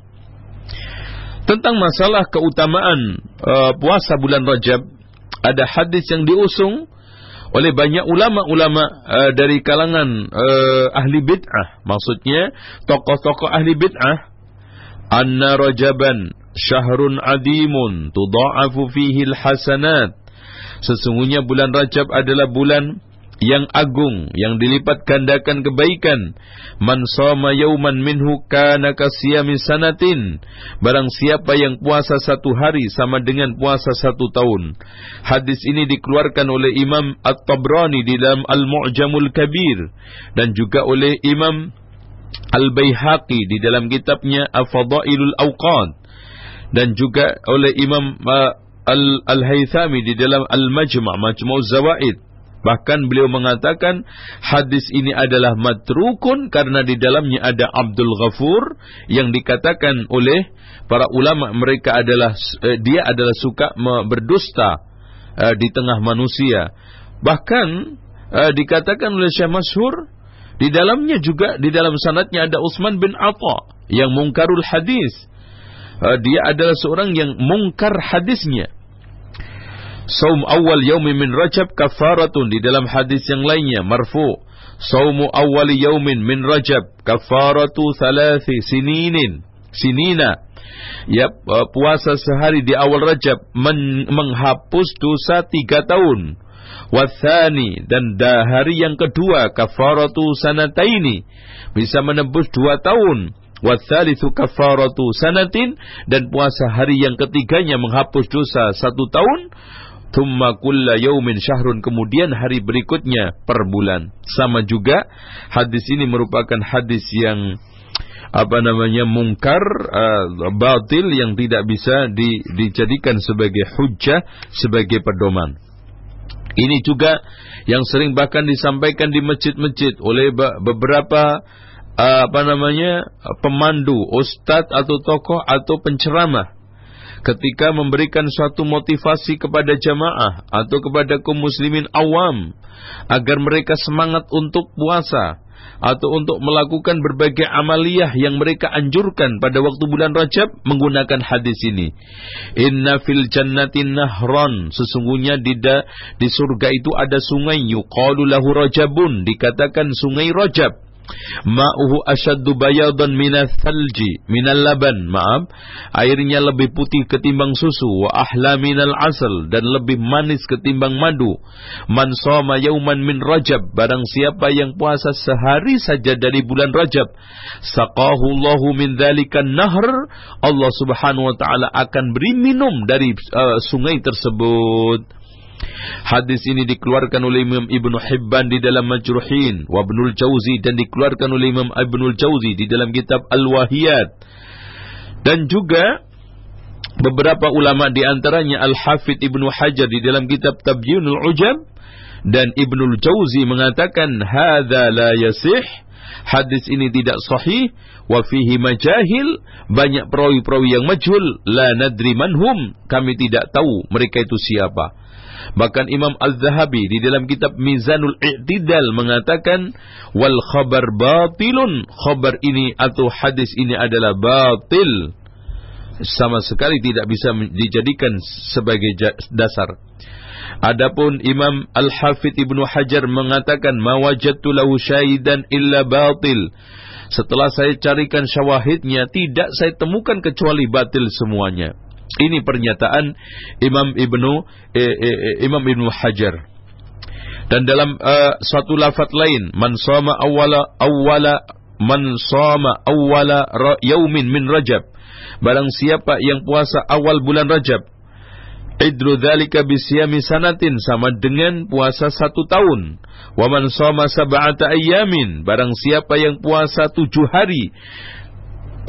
Tentang masalah keutamaan uh, puasa bulan Rajab ada hadis yang diusung oleh banyak ulama-ulama uh, dari kalangan uh, ahli bid'ah. Maksudnya tokoh-tokoh ahli bid'ah anna rajaban syahrun adimun tudha'afu fihi alhasanat. Sesungguhnya bulan Rajab adalah bulan yang agung yang dilipat gandakan kebaikan. Man shoma yauman minhu kana kasiyami sanatin. Barang siapa yang puasa satu hari sama dengan puasa satu tahun. Hadis ini dikeluarkan oleh Imam At-Tabrani di dalam Al-Mu'jamul Kabir dan juga oleh Imam Al-Baihaqi di dalam kitabnya Al-Fadailul Awqad dan juga oleh Imam Al-Haythami di dalam Al-Majma' Majmu' Zawaid Bahkan beliau mengatakan hadis ini adalah matrukun karena di dalamnya ada Abdul Ghafur yang dikatakan oleh para ulama mereka adalah eh, dia adalah suka berdusta eh, di tengah manusia. Bahkan eh, dikatakan oleh Syekh Masyhur di dalamnya juga di dalam sanatnya ada Utsman bin Atha yang mungkarul hadis. Dia adalah seorang yang mungkar hadisnya. Saum awal yaumi min Rajab kafaratun di dalam hadis yang lainnya marfu. Saumu awal yaumin min Rajab kafaratu thalathi sininin. Sinina. Ya puasa sehari di awal Rajab men menghapus dosa tiga tahun. Wathani dan hari yang kedua kafaratu sanataini bisa menembus dua tahun. Wathalithu kafaratu sanatin dan puasa hari yang ketiganya menghapus dosa satu tahun Thumma kulla yaumin syahrun kemudian hari berikutnya per bulan. Sama juga hadis ini merupakan hadis yang apa namanya mungkar uh, batil yang tidak bisa di, dijadikan sebagai hujah sebagai pedoman. Ini juga yang sering bahkan disampaikan di masjid-masjid oleh beberapa apa namanya pemandu, ustadz atau tokoh atau penceramah. Ketika memberikan suatu motivasi kepada jamaah atau kepada kaum muslimin awam agar mereka semangat untuk puasa atau untuk melakukan berbagai amaliyah yang mereka anjurkan pada waktu bulan Rajab menggunakan hadis ini. Inna fil jannati nahran. Sesungguhnya di di surga itu ada sungai. Yuqalu lahu rajabun. Dikatakan sungai Rajab Ma'uhu asyaddu bayadan minal thalji, minal laban, maaf. Airnya lebih putih ketimbang susu, wa ahla minal asal, dan lebih manis ketimbang madu. Man soma yauman min rajab, barang siapa yang puasa sehari saja dari bulan rajab. Saqahu Allahu min dhalikan nahr, Allah subhanahu wa ta'ala akan beri minum dari uh, sungai tersebut. Hadis ini dikeluarkan oleh Imam Ibn Hibban di dalam Majruhin, wa Ibnul Jauzi dan dikeluarkan oleh Imam Ibnul Jauzi di dalam kitab Al-Wahiyat. Dan juga beberapa ulama di antaranya Al-Hafidh Ibnu Hajar di dalam kitab Tabyinul Ujab dan Ibnul Jauzi mengatakan hadza la yasih hadis ini tidak sahih wa fihi majahil banyak perawi-perawi yang majhul la nadri manhum kami tidak tahu mereka itu siapa Bahkan Imam Az-Zahabi di dalam kitab Mizanul I'tidal mengatakan wal khabar batilun. Khabar ini atau hadis ini adalah batil. Sama sekali tidak bisa dijadikan sebagai dasar. Adapun Imam Al-Hafidh Ibnu Hajar mengatakan mawajadtu lahu syahidan illa batil. Setelah saya carikan syawahidnya tidak saya temukan kecuali batil semuanya. Ini pernyataan Imam Ibnu eh, eh, eh, Imam Ibnu Hajar. Dan dalam uh, suatu lafaz lain, man sama awwala awwala man sama awwala yaumin min Rajab. Barang siapa yang puasa awal bulan Rajab, idru dzalika bisyami sanatin sama dengan puasa satu tahun. Wa man sama sab'ata ayyamin, barang siapa yang puasa tujuh hari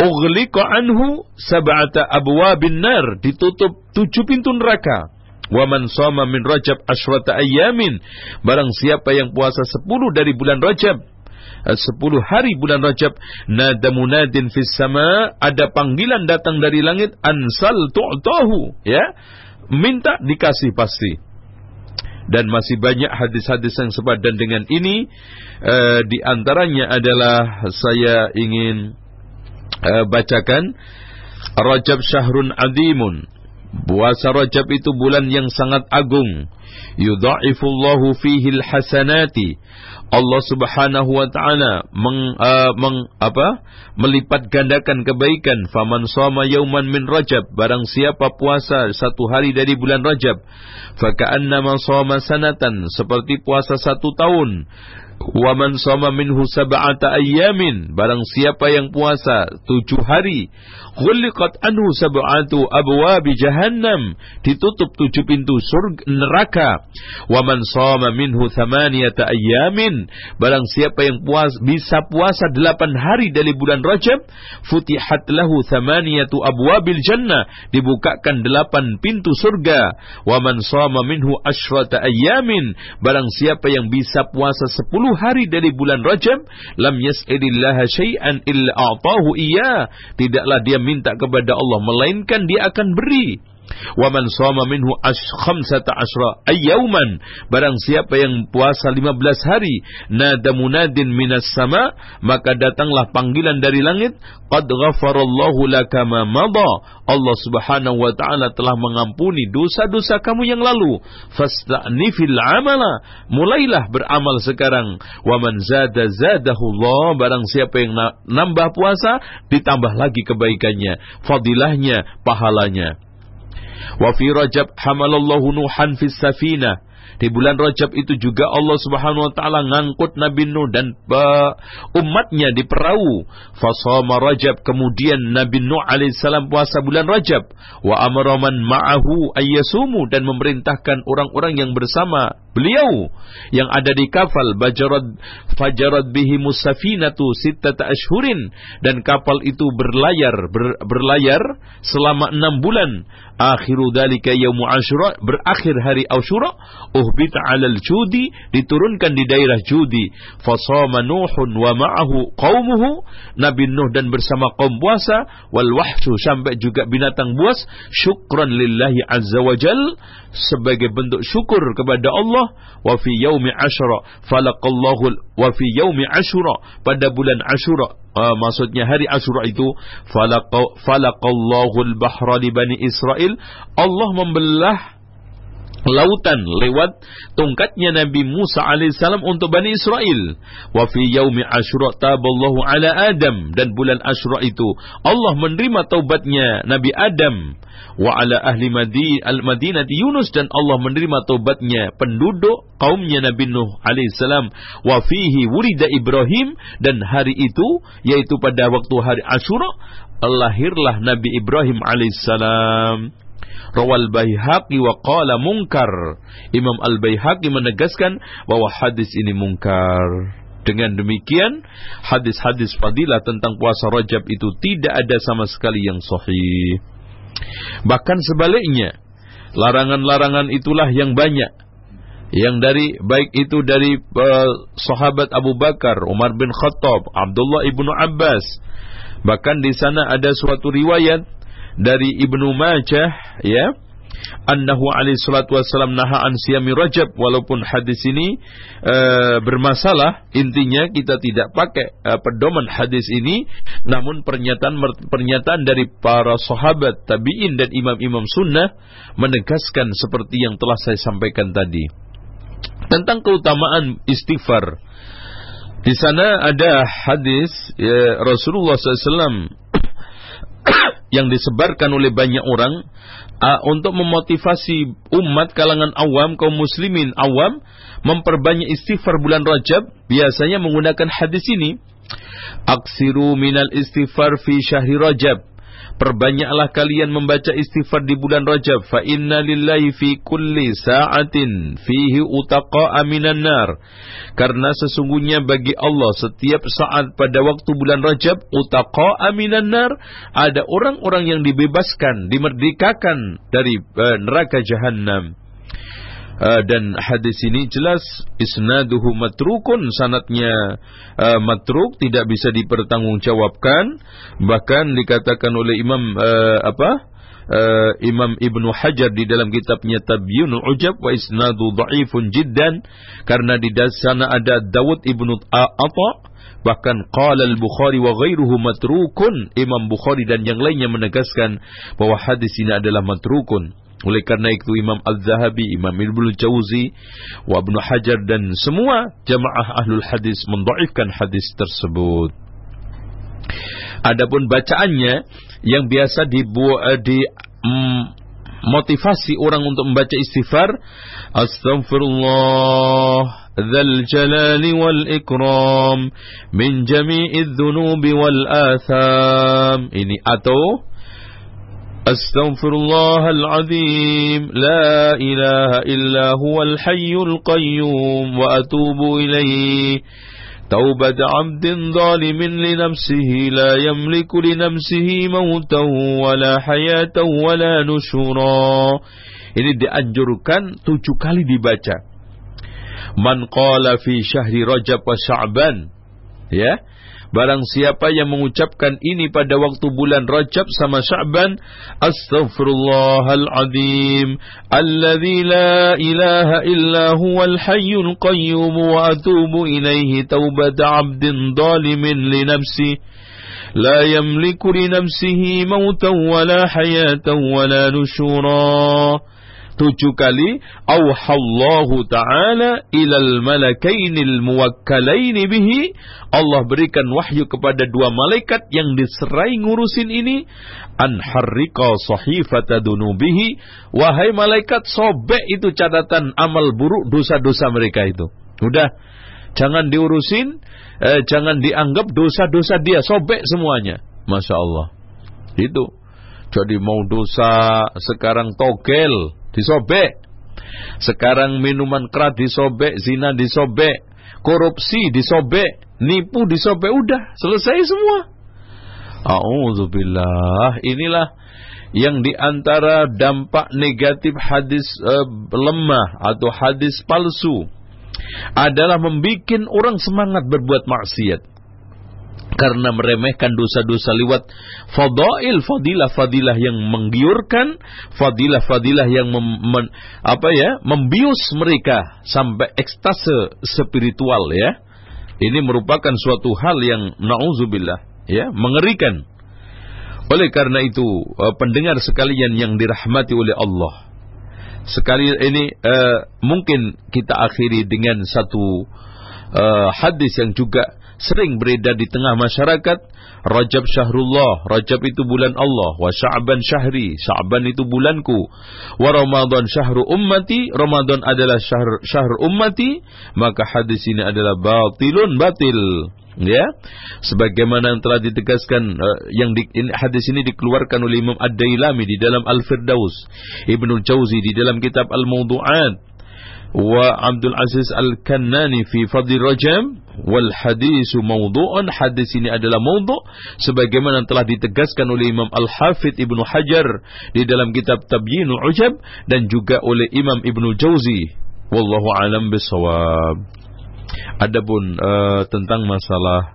ughliqa anhu sab'ata abwabin nar. Ditutup tujuh pintu neraka. Wa man shoma min rajab asyrata ayamin barang siapa yang puasa sepuluh dari bulan rajab eh, sepuluh hari bulan rajab nada munadin fis sama ada panggilan datang dari langit ansal tu'tahu ya minta dikasih pasti. Dan masih banyak hadis-hadis yang sepadan dengan ini uh, di antaranya adalah saya ingin uh, bacakan Rajab syahrun adimun Puasa Rajab itu bulan yang sangat agung. Yudha'ifullahu fihi hasanati. Allah Subhanahu wa taala meng, uh, meng apa? melipat gandakan kebaikan. Faman shoma yauman min Rajab, barang siapa puasa satu hari dari bulan Rajab, faka'annama shoma sanatan, seperti puasa satu tahun. Wa man sama minhu sab'ata ayyamin. Barang siapa yang puasa tujuh hari ghuliqat anhu sab'atu abwabi jahannam. Ditutup tujuh pintu surga neraka. Wa man sama minhu thamaniyata ayyamin. Barang siapa yang puasa bisa puasa delapan hari dari bulan Rajab futihat lahu thamaniyatu abwabil jannah. Dibukakan delapan pintu surga. Wa man sama minhu asyrata ayyamin. Barang siapa yang bisa puasa sepuluh 10 hari dari bulan Rajab lam yas'ilillah syai'an illa a'tahu iya. Tidaklah dia minta kepada Allah melainkan dia akan beri Wa man minhu ash khamsata ashra. Ayyauman barang siapa yang puasa 15 hari nada munadin minas sama maka datanglah panggilan dari langit. Qad ghafarallahu laka ma madha. Allah Subhanahu wa taala telah mengampuni dosa-dosa kamu yang lalu. Fasta'nifil amala. Mulailah beramal sekarang. Wa man zada zadahu Allah. Barang siapa yang nambah puasa ditambah lagi kebaikannya fadilahnya pahalanya Wa fi Rajab hamalallahu Nuhan fis safinah. Di bulan Rajab itu juga Allah Subhanahu wa taala ngangkut Nabi Nuh dan umatnya di perahu. Fasama Rajab kemudian Nabi Nuh alaihissalam puasa bulan Rajab wa amara man ma'ahu ayyasumu dan memerintahkan orang-orang yang bersama beliau yang ada di kapal bajarat fajarat bihi musafinatu sittata ashhurin. Dan kapal itu berlayar ber, berlayar selama enam bulan. Akhiru dalika yaumu asyura berakhir hari asyura uhbita alal judi diturunkan di daerah judi. Fasama nuhun wa ma'ahu qaumuhu. Nabi nuh dan bersama kaum puasa. Wal wahshu sampai juga binatang buas. Syukran lillahi azza wajal sebagai bentuk syukur kepada Allah wa fi yaumi asyura falaqallahu wa fi yaumi asyura pada bulan asyura uh, maksudnya hari asyura itu falaqallahu al-bahra li bani Israel Allah membelah lautan lewat tongkatnya Nabi Musa alaihissalam untuk Bani Israel. Wa fi yaumi Asyura taballahu ala Adam. Dan bulan Asyura itu Allah menerima taubatnya Nabi Adam. Wa ala ahli Madi al-Madinah Yunus. Dan Allah menerima taubatnya penduduk kaumnya Nabi Nuh alaihissalam wa fihi wulida Ibrahim. Dan hari itu yaitu pada waktu hari Asyura lahirlah Nabi Ibrahim alaihissalam Rawal Baihaqi wa qala munkar. Imam Al-Baihaqi menegaskan bahwa hadis ini mungkar. Dengan demikian, hadis-hadis fadilah tentang puasa Rajab itu tidak ada sama sekali yang sahih. Bahkan sebaliknya, larangan-larangan itulah yang banyak. Yang dari baik itu dari uh, sahabat Abu Bakar, Umar bin Khattab, Abdullah ibnu Abbas. Bahkan di sana ada suatu riwayat dari Ibnu Majah ya annahu alaihi salatu wassalam naha an siyami rajab walaupun hadis ini uh, bermasalah intinya kita tidak pakai uh, pedoman hadis ini namun pernyataan pernyataan dari para sahabat tabi'in dan imam-imam sunnah menegaskan seperti yang telah saya sampaikan tadi. Tentang keutamaan istighfar. Di sana ada hadis ya, Rasulullah SAW yang disebarkan oleh banyak orang uh, untuk memotivasi umat kalangan awam kaum muslimin awam memperbanyak istighfar bulan Rajab biasanya menggunakan hadis ini. Aksiru minal istighfar fi syahri Rajab Perbanyaklah kalian membaca istighfar di bulan Rajab. Fa inna lillahi fi kulli sa'atin fihi utaqa aminan nar. Karena sesungguhnya bagi Allah setiap saat pada waktu bulan Rajab utaqa aminan nar ada orang-orang yang dibebaskan, dimerdekakan dari uh, neraka jahanam. Uh, dan hadis ini jelas isnaduhu matrukun sanatnya uh, matruk tidak bisa dipertanggungjawabkan. Bahkan dikatakan oleh Imam uh, apa? Uh, Imam Ibnu Hajar di dalam kitabnya Tabyinul Ujab wa isnadu dhaifun jiddan karena di sana ada Dawud Ibnu Atha bahkan qala al-Bukhari wa ghairuhu matrukun. Imam Bukhari dan yang lainnya menegaskan bahwa hadis ini adalah matrukun oleh karena itu Imam Al-Zahabi, Imam Ibnu Jauzi, wa Ibnu Hajar dan semua jamaah ahlul hadis mendaifkan hadis tersebut. Adapun bacaannya yang biasa dibuat di mm, motivasi orang untuk membaca istighfar Astaghfirullah Dzal jalali wal ikram min jami'idz dzunubi wal atham ini atau أستغفر الله العظيم لا إله إلا هو الحي القيوم وأتوب إليه توبة عبد ظالم لنفسه لا يملك لنفسه موتا ولا حياة ولا نشورا Ini dianjurkan tujuh kali dibaca. Man qala fi syahri Rajab wa Sya'ban. Ya. Barang siapa yang mengucapkan ini pada waktu bulan Rajab sama Sya'ban, Astaghfirullahaladzim, alladzi la ilaha illa huwal hayyul qayyum wa atubu ilaihi taubata 'abdin zalimin li nafsihi لا يملك لنفسه موتا ولا حياة ولا نشورا tujuh kali auhallahu ta'ala ilal malakainil muwakkalaini bihi. Allah berikan wahyu kepada dua malaikat yang diserai ngurusin ini. An harriqa sahifata dunubihi. Wahai malaikat sobek itu catatan amal buruk dosa-dosa mereka itu. Udah jangan diurusin eh, jangan dianggap dosa-dosa dia sobek semuanya. Masya Allah. Itu. Jadi mau dosa sekarang togel disobek. Sekarang minuman keras disobek, zina disobek, korupsi disobek, nipu disobek, udah selesai semua. A'udzubillah. Inilah yang di antara dampak negatif hadis uh, lemah atau hadis palsu adalah membuat orang semangat berbuat maksiat karena meremehkan dosa-dosa lewat fadail fadilah-fadilah yang menggiurkan fadilah-fadilah yang mem, men, apa ya membius mereka sampai ekstase spiritual ya. Ini merupakan suatu hal yang nauzubillah ya mengerikan. Oleh karena itu eh, pendengar sekalian yang dirahmati oleh Allah sekali ini uh, mungkin kita akhiri dengan satu uh, hadis yang juga sering beredar di tengah masyarakat Rajab syahrullah Rajab itu bulan Allah wa Sya'ban syahri Sya'ban itu bulanku wa Ramadan syahru ummati Ramadan adalah syahr syahr ummati maka hadis ini adalah batilun batil ya. Sebagaimana yang telah ditegaskan uh, yang di, hadis ini dikeluarkan oleh Imam Ad-Dailami di dalam Al-Firdaus Ibnu Jauzi di dalam kitab Al-Mawdu'at Abdul Aziz Al-Kannani fi Fadil Rajab wal hadisu mawdu'un. Hadis ini adalah mawdu' sebagaimana telah ditegaskan oleh Imam Al-Hafidh Ibnu Hajar di dalam kitab Tabyinul Ujab dan juga oleh Imam Ibnu Jauzi wallahu alam bisawab Adapun uh, tentang masalah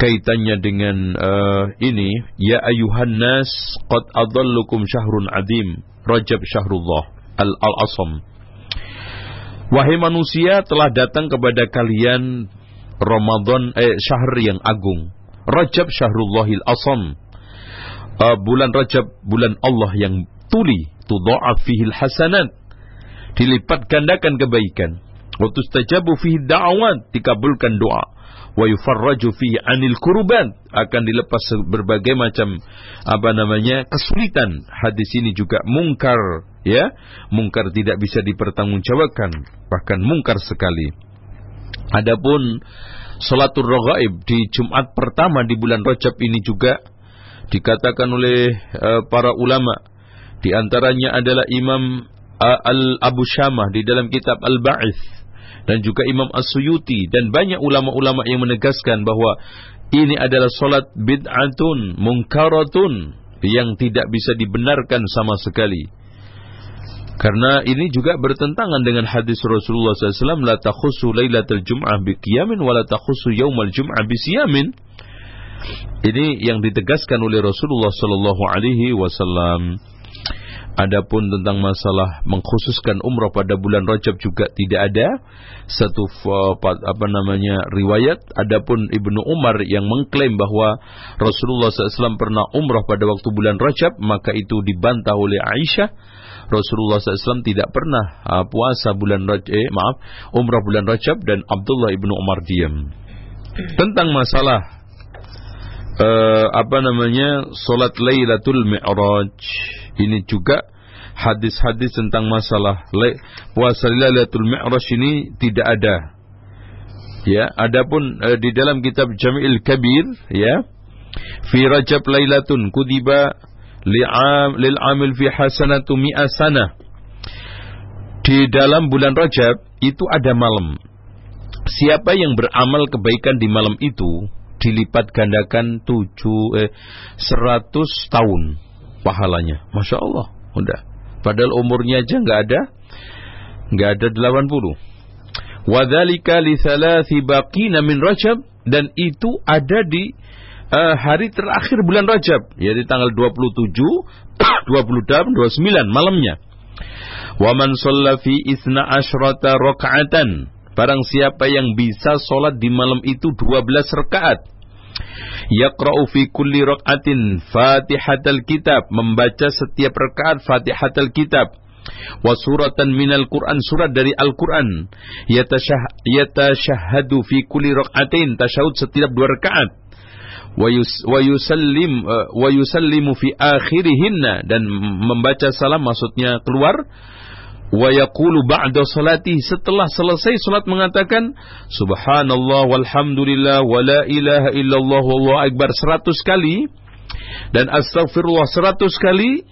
kaitannya dengan uh, ini ya ayuhan nas qad adallukum syahrun adim Rajab syahrullah al-al-asam Wahai manusia telah datang kepada kalian Ramadan eh syahr yang agung. Rajab syahrullahil asam. Uh, bulan Rajab bulan Allah yang tuli. Tudha'af fihil hasanat. Dilipat gandakan kebaikan. Wa tustajabu fihi da'awat. Dikabulkan doa wa yufarraju fihi anil kurban akan dilepas berbagai macam apa namanya kesulitan. Hadis ini juga mungkar ya. Mungkar tidak bisa dipertanggungjawabkan. Bahkan mungkar sekali. Adapun salatul raghaib di Jumat pertama di bulan Rajab ini juga dikatakan oleh uh, para ulama. Di antaranya adalah Imam uh, Al Abu Syamah di dalam kitab Al Ba'ith dan juga Imam As-Suyuti dan banyak ulama-ulama yang menegaskan bahwa ini adalah solat bid'atun mungkaratun yang tidak bisa dibenarkan sama sekali. Karena ini juga bertentangan dengan hadis Rasulullah SAW, la takhusu lailatul jum'ah biqiyamin wa la takhusu yaumal jum'ah bisiyamin. Ini yang ditegaskan oleh Rasulullah sallallahu alaihi wasallam. Adapun tentang masalah mengkhususkan umrah pada bulan Rajab juga tidak ada satu apa namanya riwayat. Adapun Ibnu Umar yang mengklaim bahwa Rasulullah SAW pernah umrah pada waktu bulan Rajab maka itu dibantah oleh Aisyah. Rasulullah SAW tidak pernah uh, puasa bulan Rajab, eh, maaf, umrah bulan Rajab dan Abdullah ibnu Umar diam. Tentang masalah uh, apa namanya solat Lailatul Mi'raj ini juga hadis-hadis tentang masalah puasa Lailatul Mi'raj ini tidak ada. Ya, adapun uh, di dalam kitab Jami'il Kabir ya, fi Rajab Lailatun kudiba li'am lil amil fi hasanatu mi'a sana. Di dalam bulan Rajab itu ada malam. Siapa yang beramal kebaikan di malam itu dilipat gandakan tujuh eh, seratus tahun pahalanya. Masya Allah. Udah. Padahal umurnya aja nggak ada. nggak ada 80. Wadhalika li thalathi baqina min Rajab. Dan itu ada di uh, hari terakhir bulan Rajab. Yaitu tanggal 27, 28, 29 malamnya. Wa man shalla fi isna asyrata raka'atan. Barang siapa yang bisa sholat di malam itu 12 rakaat Yaqra'u fi kulli rak'atin Fatihatul Kitab, membaca setiap rakaat Fatihatul Kitab. Wa suratan minal Qur'an, surat dari Al-Qur'an. Yatashahhadu fi kulli rak'atin, tasyahud setiap dua rakaat. Wa yusallim uh, wa yusallimu fi akhirihinna dan membaca salam maksudnya keluar wa yaqulu ba'da salati. Setelah selesai salat mengatakan subhanallah walhamdulillah wa la ilaha illallah wallahu akbar. 100 kali. Dan astagfirullah 100 kali.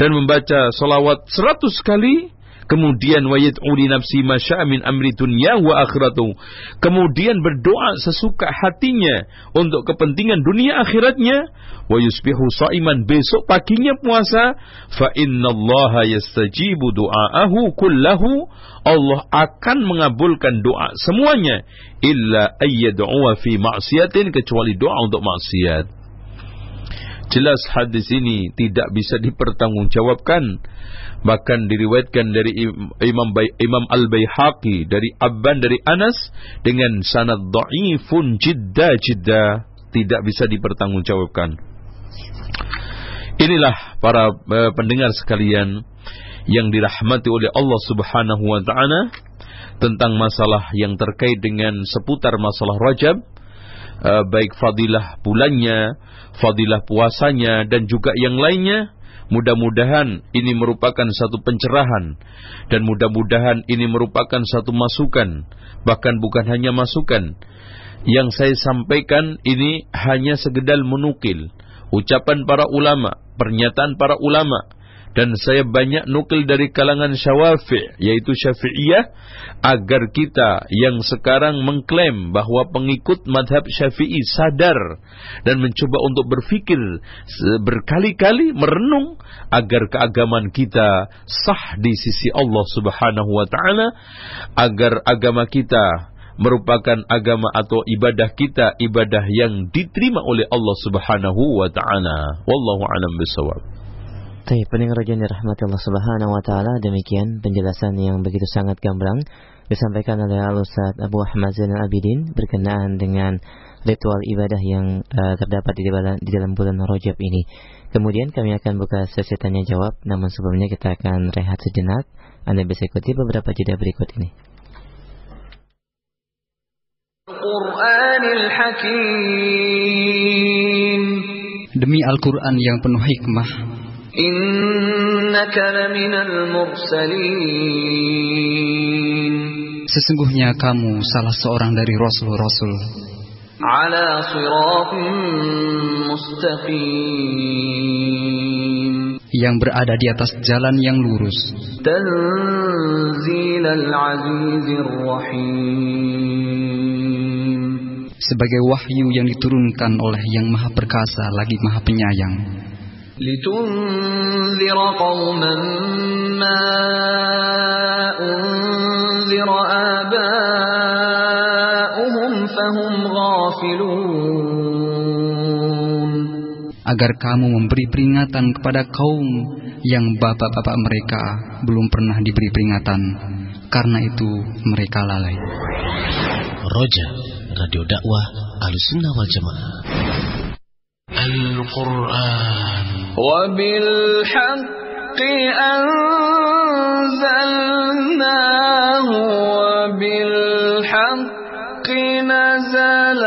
Dan membaca salawat 100 kali Kemudian wayad'u li nafsi masya'a amri dunya wa akhiratu. Kemudian berdoa sesuka hatinya untuk kepentingan dunia akhiratnya. Wa sa'iman besok paginya puasa. Fa innallaha yastajibu du'aahu kullahu. Allah akan mengabulkan doa semuanya. Illa ayyad'uwa fi ma'siyatin. Kecuali doa untuk maksiat. Jelas hadis ini tidak bisa dipertanggungjawabkan bahkan diriwayatkan dari Imam Imam Al-Baihaqi dari Abban dari Anas dengan sanad dhaifun jidda jidda tidak bisa dipertanggungjawabkan. Inilah para uh, pendengar sekalian yang dirahmati oleh Allah Subhanahu wa taala tentang masalah yang terkait dengan seputar masalah Rajab uh, baik fadilah bulannya, fadilah puasanya dan juga yang lainnya Mudah-mudahan ini merupakan satu pencerahan dan mudah-mudahan ini merupakan satu masukan, bahkan bukan hanya masukan. Yang saya sampaikan ini hanya sekedar menukil ucapan para ulama, pernyataan para ulama dan saya banyak nukil dari kalangan syawafi yaitu syafi'iyah agar kita yang sekarang mengklaim bahwa pengikut madhab syafi'i sadar dan mencoba untuk berfikir berkali-kali merenung agar keagamaan kita sah di sisi Allah subhanahu wa ta'ala agar agama kita merupakan agama atau ibadah kita ibadah yang diterima oleh Allah Subhanahu wa taala. Wallahu a'lam bishawab. Baik, pendengar yang dirahmati Allah Subhanahu wa taala, demikian penjelasan yang begitu sangat gamblang disampaikan oleh Al Ustaz Abu Ahmad Zainal Abidin berkenaan dengan ritual ibadah yang uh, terdapat di dalam, di dalam bulan Rajab ini. Kemudian kami akan buka sesi tanya jawab, namun sebelumnya kita akan rehat sejenak. Anda bisa ikuti beberapa jeda berikut ini. Demi Al-Quran yang penuh hikmah, Sesungguhnya kamu salah seorang dari rasul-rasul. Ala siratim mustaqim Yang berada di atas jalan yang lurus. Tanzilal azizir rahim Sebagai wahyu yang diturunkan oleh yang maha perkasa lagi maha penyayang لتنذر قوما ما أنذر آباؤهم فهم غافلون agar kamu memberi peringatan kepada kaum yang bapak-bapak mereka belum pernah diberi peringatan karena itu mereka lalai Roja Radio Dakwah Alusunnah Wal Jamaah القرآن وبالحق أنزلناه وبالحق نزل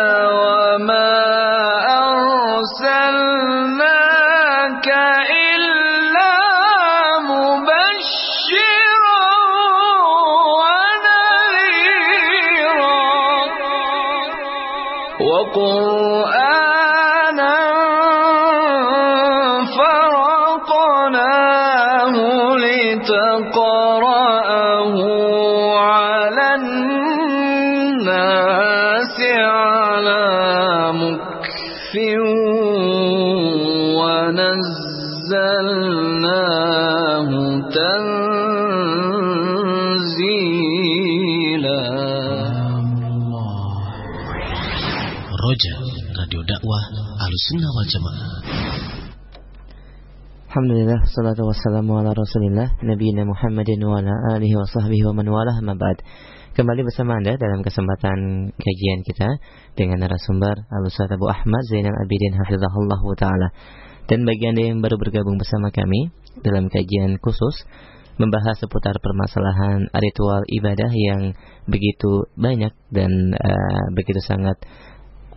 Alusunnah Wal Jamaah. Alhamdulillah, salatu wassalamu ala rasulillah Nabi Muhammadin wa ala alihi wa sahbihi wa man walah mabad Kembali bersama Anda dalam kesempatan kajian kita Dengan narasumber Al-Ustaz Abu Ahmad Zainal Abidin Hafizahullah Ta'ala. Dan bagi Anda yang baru bergabung bersama kami Dalam kajian khusus Membahas seputar permasalahan ritual ibadah yang begitu banyak Dan uh, begitu sangat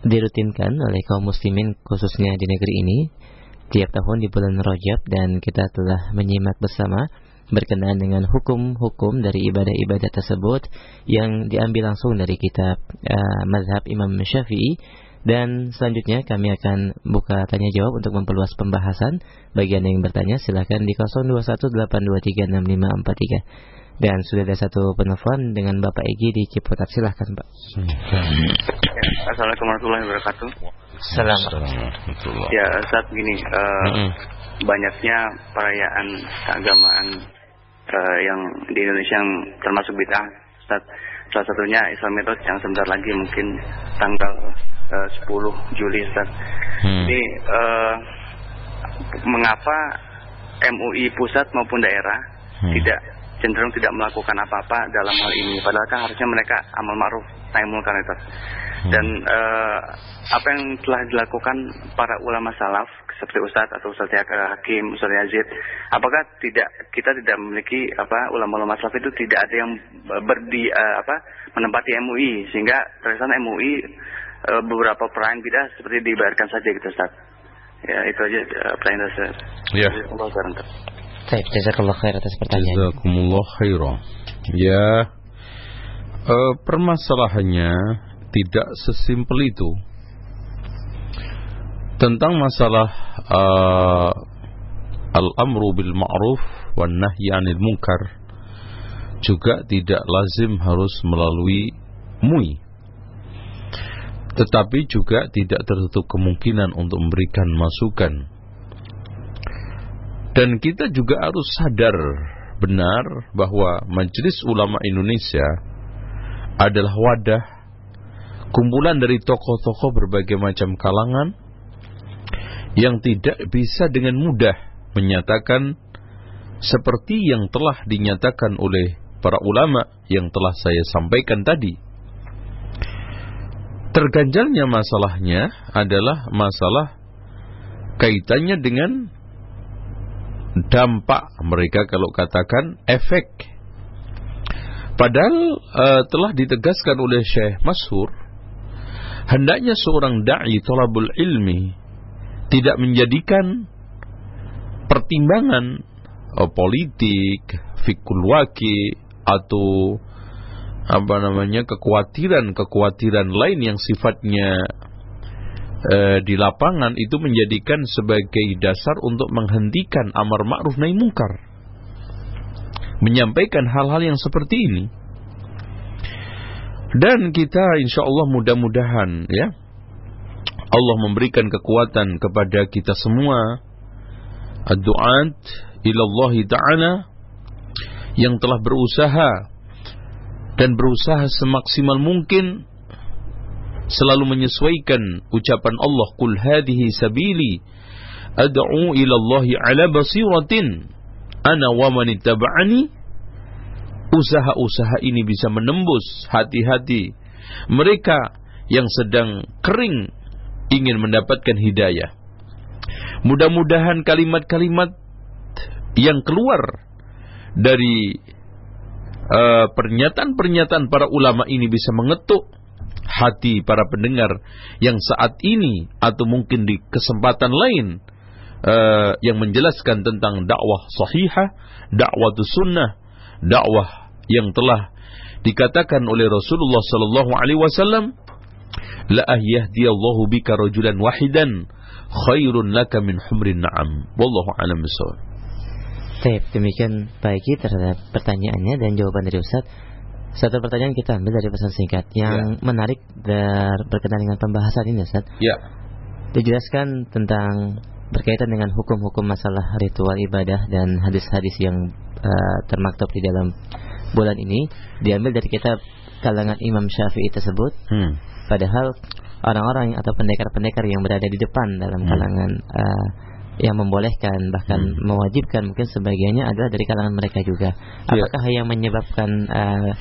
dirutinkan oleh kaum muslimin khususnya di negeri ini tiap tahun di bulan Rajab dan kita telah menyimak bersama berkenaan dengan hukum-hukum dari ibadah-ibadah tersebut yang diambil langsung dari kitab uh, mazhab Imam Syafi'i dan selanjutnya kami akan buka tanya jawab untuk memperluas pembahasan. Bagi Anda yang bertanya silahkan di 0218236543. Dan sudah ada satu penelpon dengan Bapak Egi di Ciputat. Silahkan Pak. Assalamualaikum warahmatullahi wabarakatuh. Assalamualaikum. Ya, saat begini, uh, Mm-mm. banyaknya perayaan keagamaan uh, yang di Indonesia yang termasuk bid'ah. Salah satunya Islam Mitos yang sebentar lagi mungkin tanggal uh, 10 Juli, Ustaz. Hmm. Ini uh, mengapa MUI pusat maupun daerah Hmm. tidak cenderung tidak melakukan apa-apa dalam hal ini. Padahal kan harusnya mereka amal ma'ruf nahi munkar itu. Dan eh, apa yang telah dilakukan para ulama salaf seperti Ustadz atau Ustadz Hakim, Ustadz Yazid, apakah tidak kita tidak memiliki apa ulama-ulama salaf itu tidak ada yang berdi eh, apa menempati MUI sehingga terkesan MUI eh, beberapa perayaan bidah seperti dibayarkan saja gitu Ustadz. Ya itu aja eh, pertanyaan saya. Ya. Khairan. Baik, jazakallah khair atas pertanyaan. Jazakumullah khairan. Ya, eh, permasalahannya tidak sesimpel itu. Tentang masalah eh, al-amru bil ma'ruf wan nahyi 'anil munkar juga tidak lazim harus melalui MUI. Tetapi juga tidak tertutup kemungkinan untuk memberikan masukan dan kita juga harus sadar benar bahwa Majelis Ulama Indonesia adalah wadah kumpulan dari tokoh-tokoh berbagai macam kalangan yang tidak bisa dengan mudah menyatakan seperti yang telah dinyatakan oleh para ulama yang telah saya sampaikan tadi. Terganjalnya masalahnya adalah masalah kaitannya dengan dampak mereka kalau katakan efek. Padahal uh, telah ditegaskan oleh Syekh Masyhur hendaknya seorang dai thalabul ilmi tidak menjadikan pertimbangan uh, politik, fikul waki atau apa namanya kekhawatiran-kekhawatiran lain yang sifatnya eh, di lapangan itu menjadikan sebagai dasar untuk menghentikan amar ma'ruf nahi mungkar. Menyampaikan hal-hal yang seperti ini. Dan kita insya Allah mudah-mudahan ya Allah memberikan kekuatan kepada kita semua ad-du'at ilallah ta'ala yang telah berusaha dan berusaha semaksimal mungkin selalu menyesuaikan ucapan Allah kul hadhihi sabili ad'u ila Allah ala basiratin. Ana wa man usaha-usaha ini bisa menembus hati-hati mereka yang sedang kering ingin mendapatkan hidayah. Mudah-mudahan kalimat-kalimat yang keluar dari uh, pernyataan-pernyataan para ulama ini bisa mengetuk hati para pendengar yang saat ini atau mungkin di kesempatan lain uh, yang menjelaskan tentang dakwah sahihah, dakwah sunnah, dakwah yang telah dikatakan oleh Rasulullah sallallahu alaihi wasallam la yahdiyallahu bika rajulan wahidan khairun laka min humrin na'am wallahu alam bisawab Baik, demikian baiki terhadap pertanyaannya dan jawaban dari Ustaz. Satu pertanyaan kita ambil dari pesan singkat yang Ya. menarik dan berkenaan dengan pembahasan ini Ustaz. ya Dijelaskan tentang berkaitan dengan hukum-hukum masalah ritual ibadah dan hadis-hadis yang uh, termaktub di dalam bulan ini diambil dari kitab kalangan Imam Syafi'i tersebut. hmm. Padahal orang-orang atau pendekar-pendekar yang berada di depan dalam Hmm. kalangan uh, yang membolehkan bahkan Hmm. mewajibkan mungkin sebagiannya adalah dari kalangan mereka juga. Ya. Apakah yang menyebabkan uh,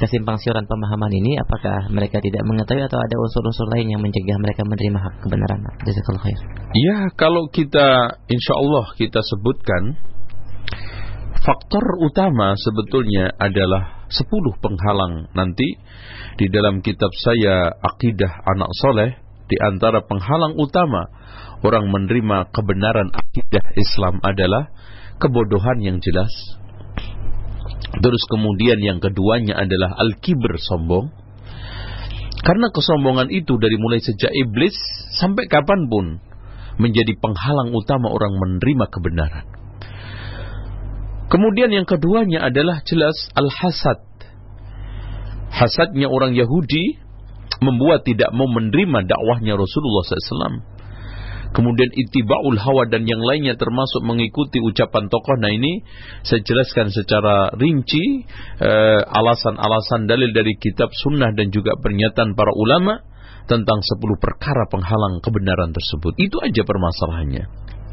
kesimpang siuran pemahaman ini? Apakah mereka tidak mengetahui atau ada unsur-unsur lain yang mencegah mereka menerima hak kebenaran? Jazakallahu khair. Ya, kalau kita insya Allah kita sebutkan faktor utama sebetulnya adalah 10 penghalang nanti di dalam kitab saya Akidah Anak Soleh di antara penghalang utama orang menerima kebenaran akidah Islam adalah kebodohan yang jelas. Terus kemudian yang keduanya adalah al-kibr sombong. Karena kesombongan itu dari mulai sejak iblis sampai kapan pun menjadi penghalang utama orang menerima kebenaran. Kemudian yang keduanya adalah jelas al-hasad. Hasadnya orang Yahudi membuat tidak mau menerima dakwahnya Rasulullah SAW. Kemudian itiba'ul hawa dan yang lainnya termasuk mengikuti ucapan tokoh. Nah ini saya jelaskan secara rinci eh, alasan-alasan dalil dari kitab sunnah dan juga pernyataan para ulama tentang 10 perkara penghalang kebenaran tersebut. Itu aja permasalahannya.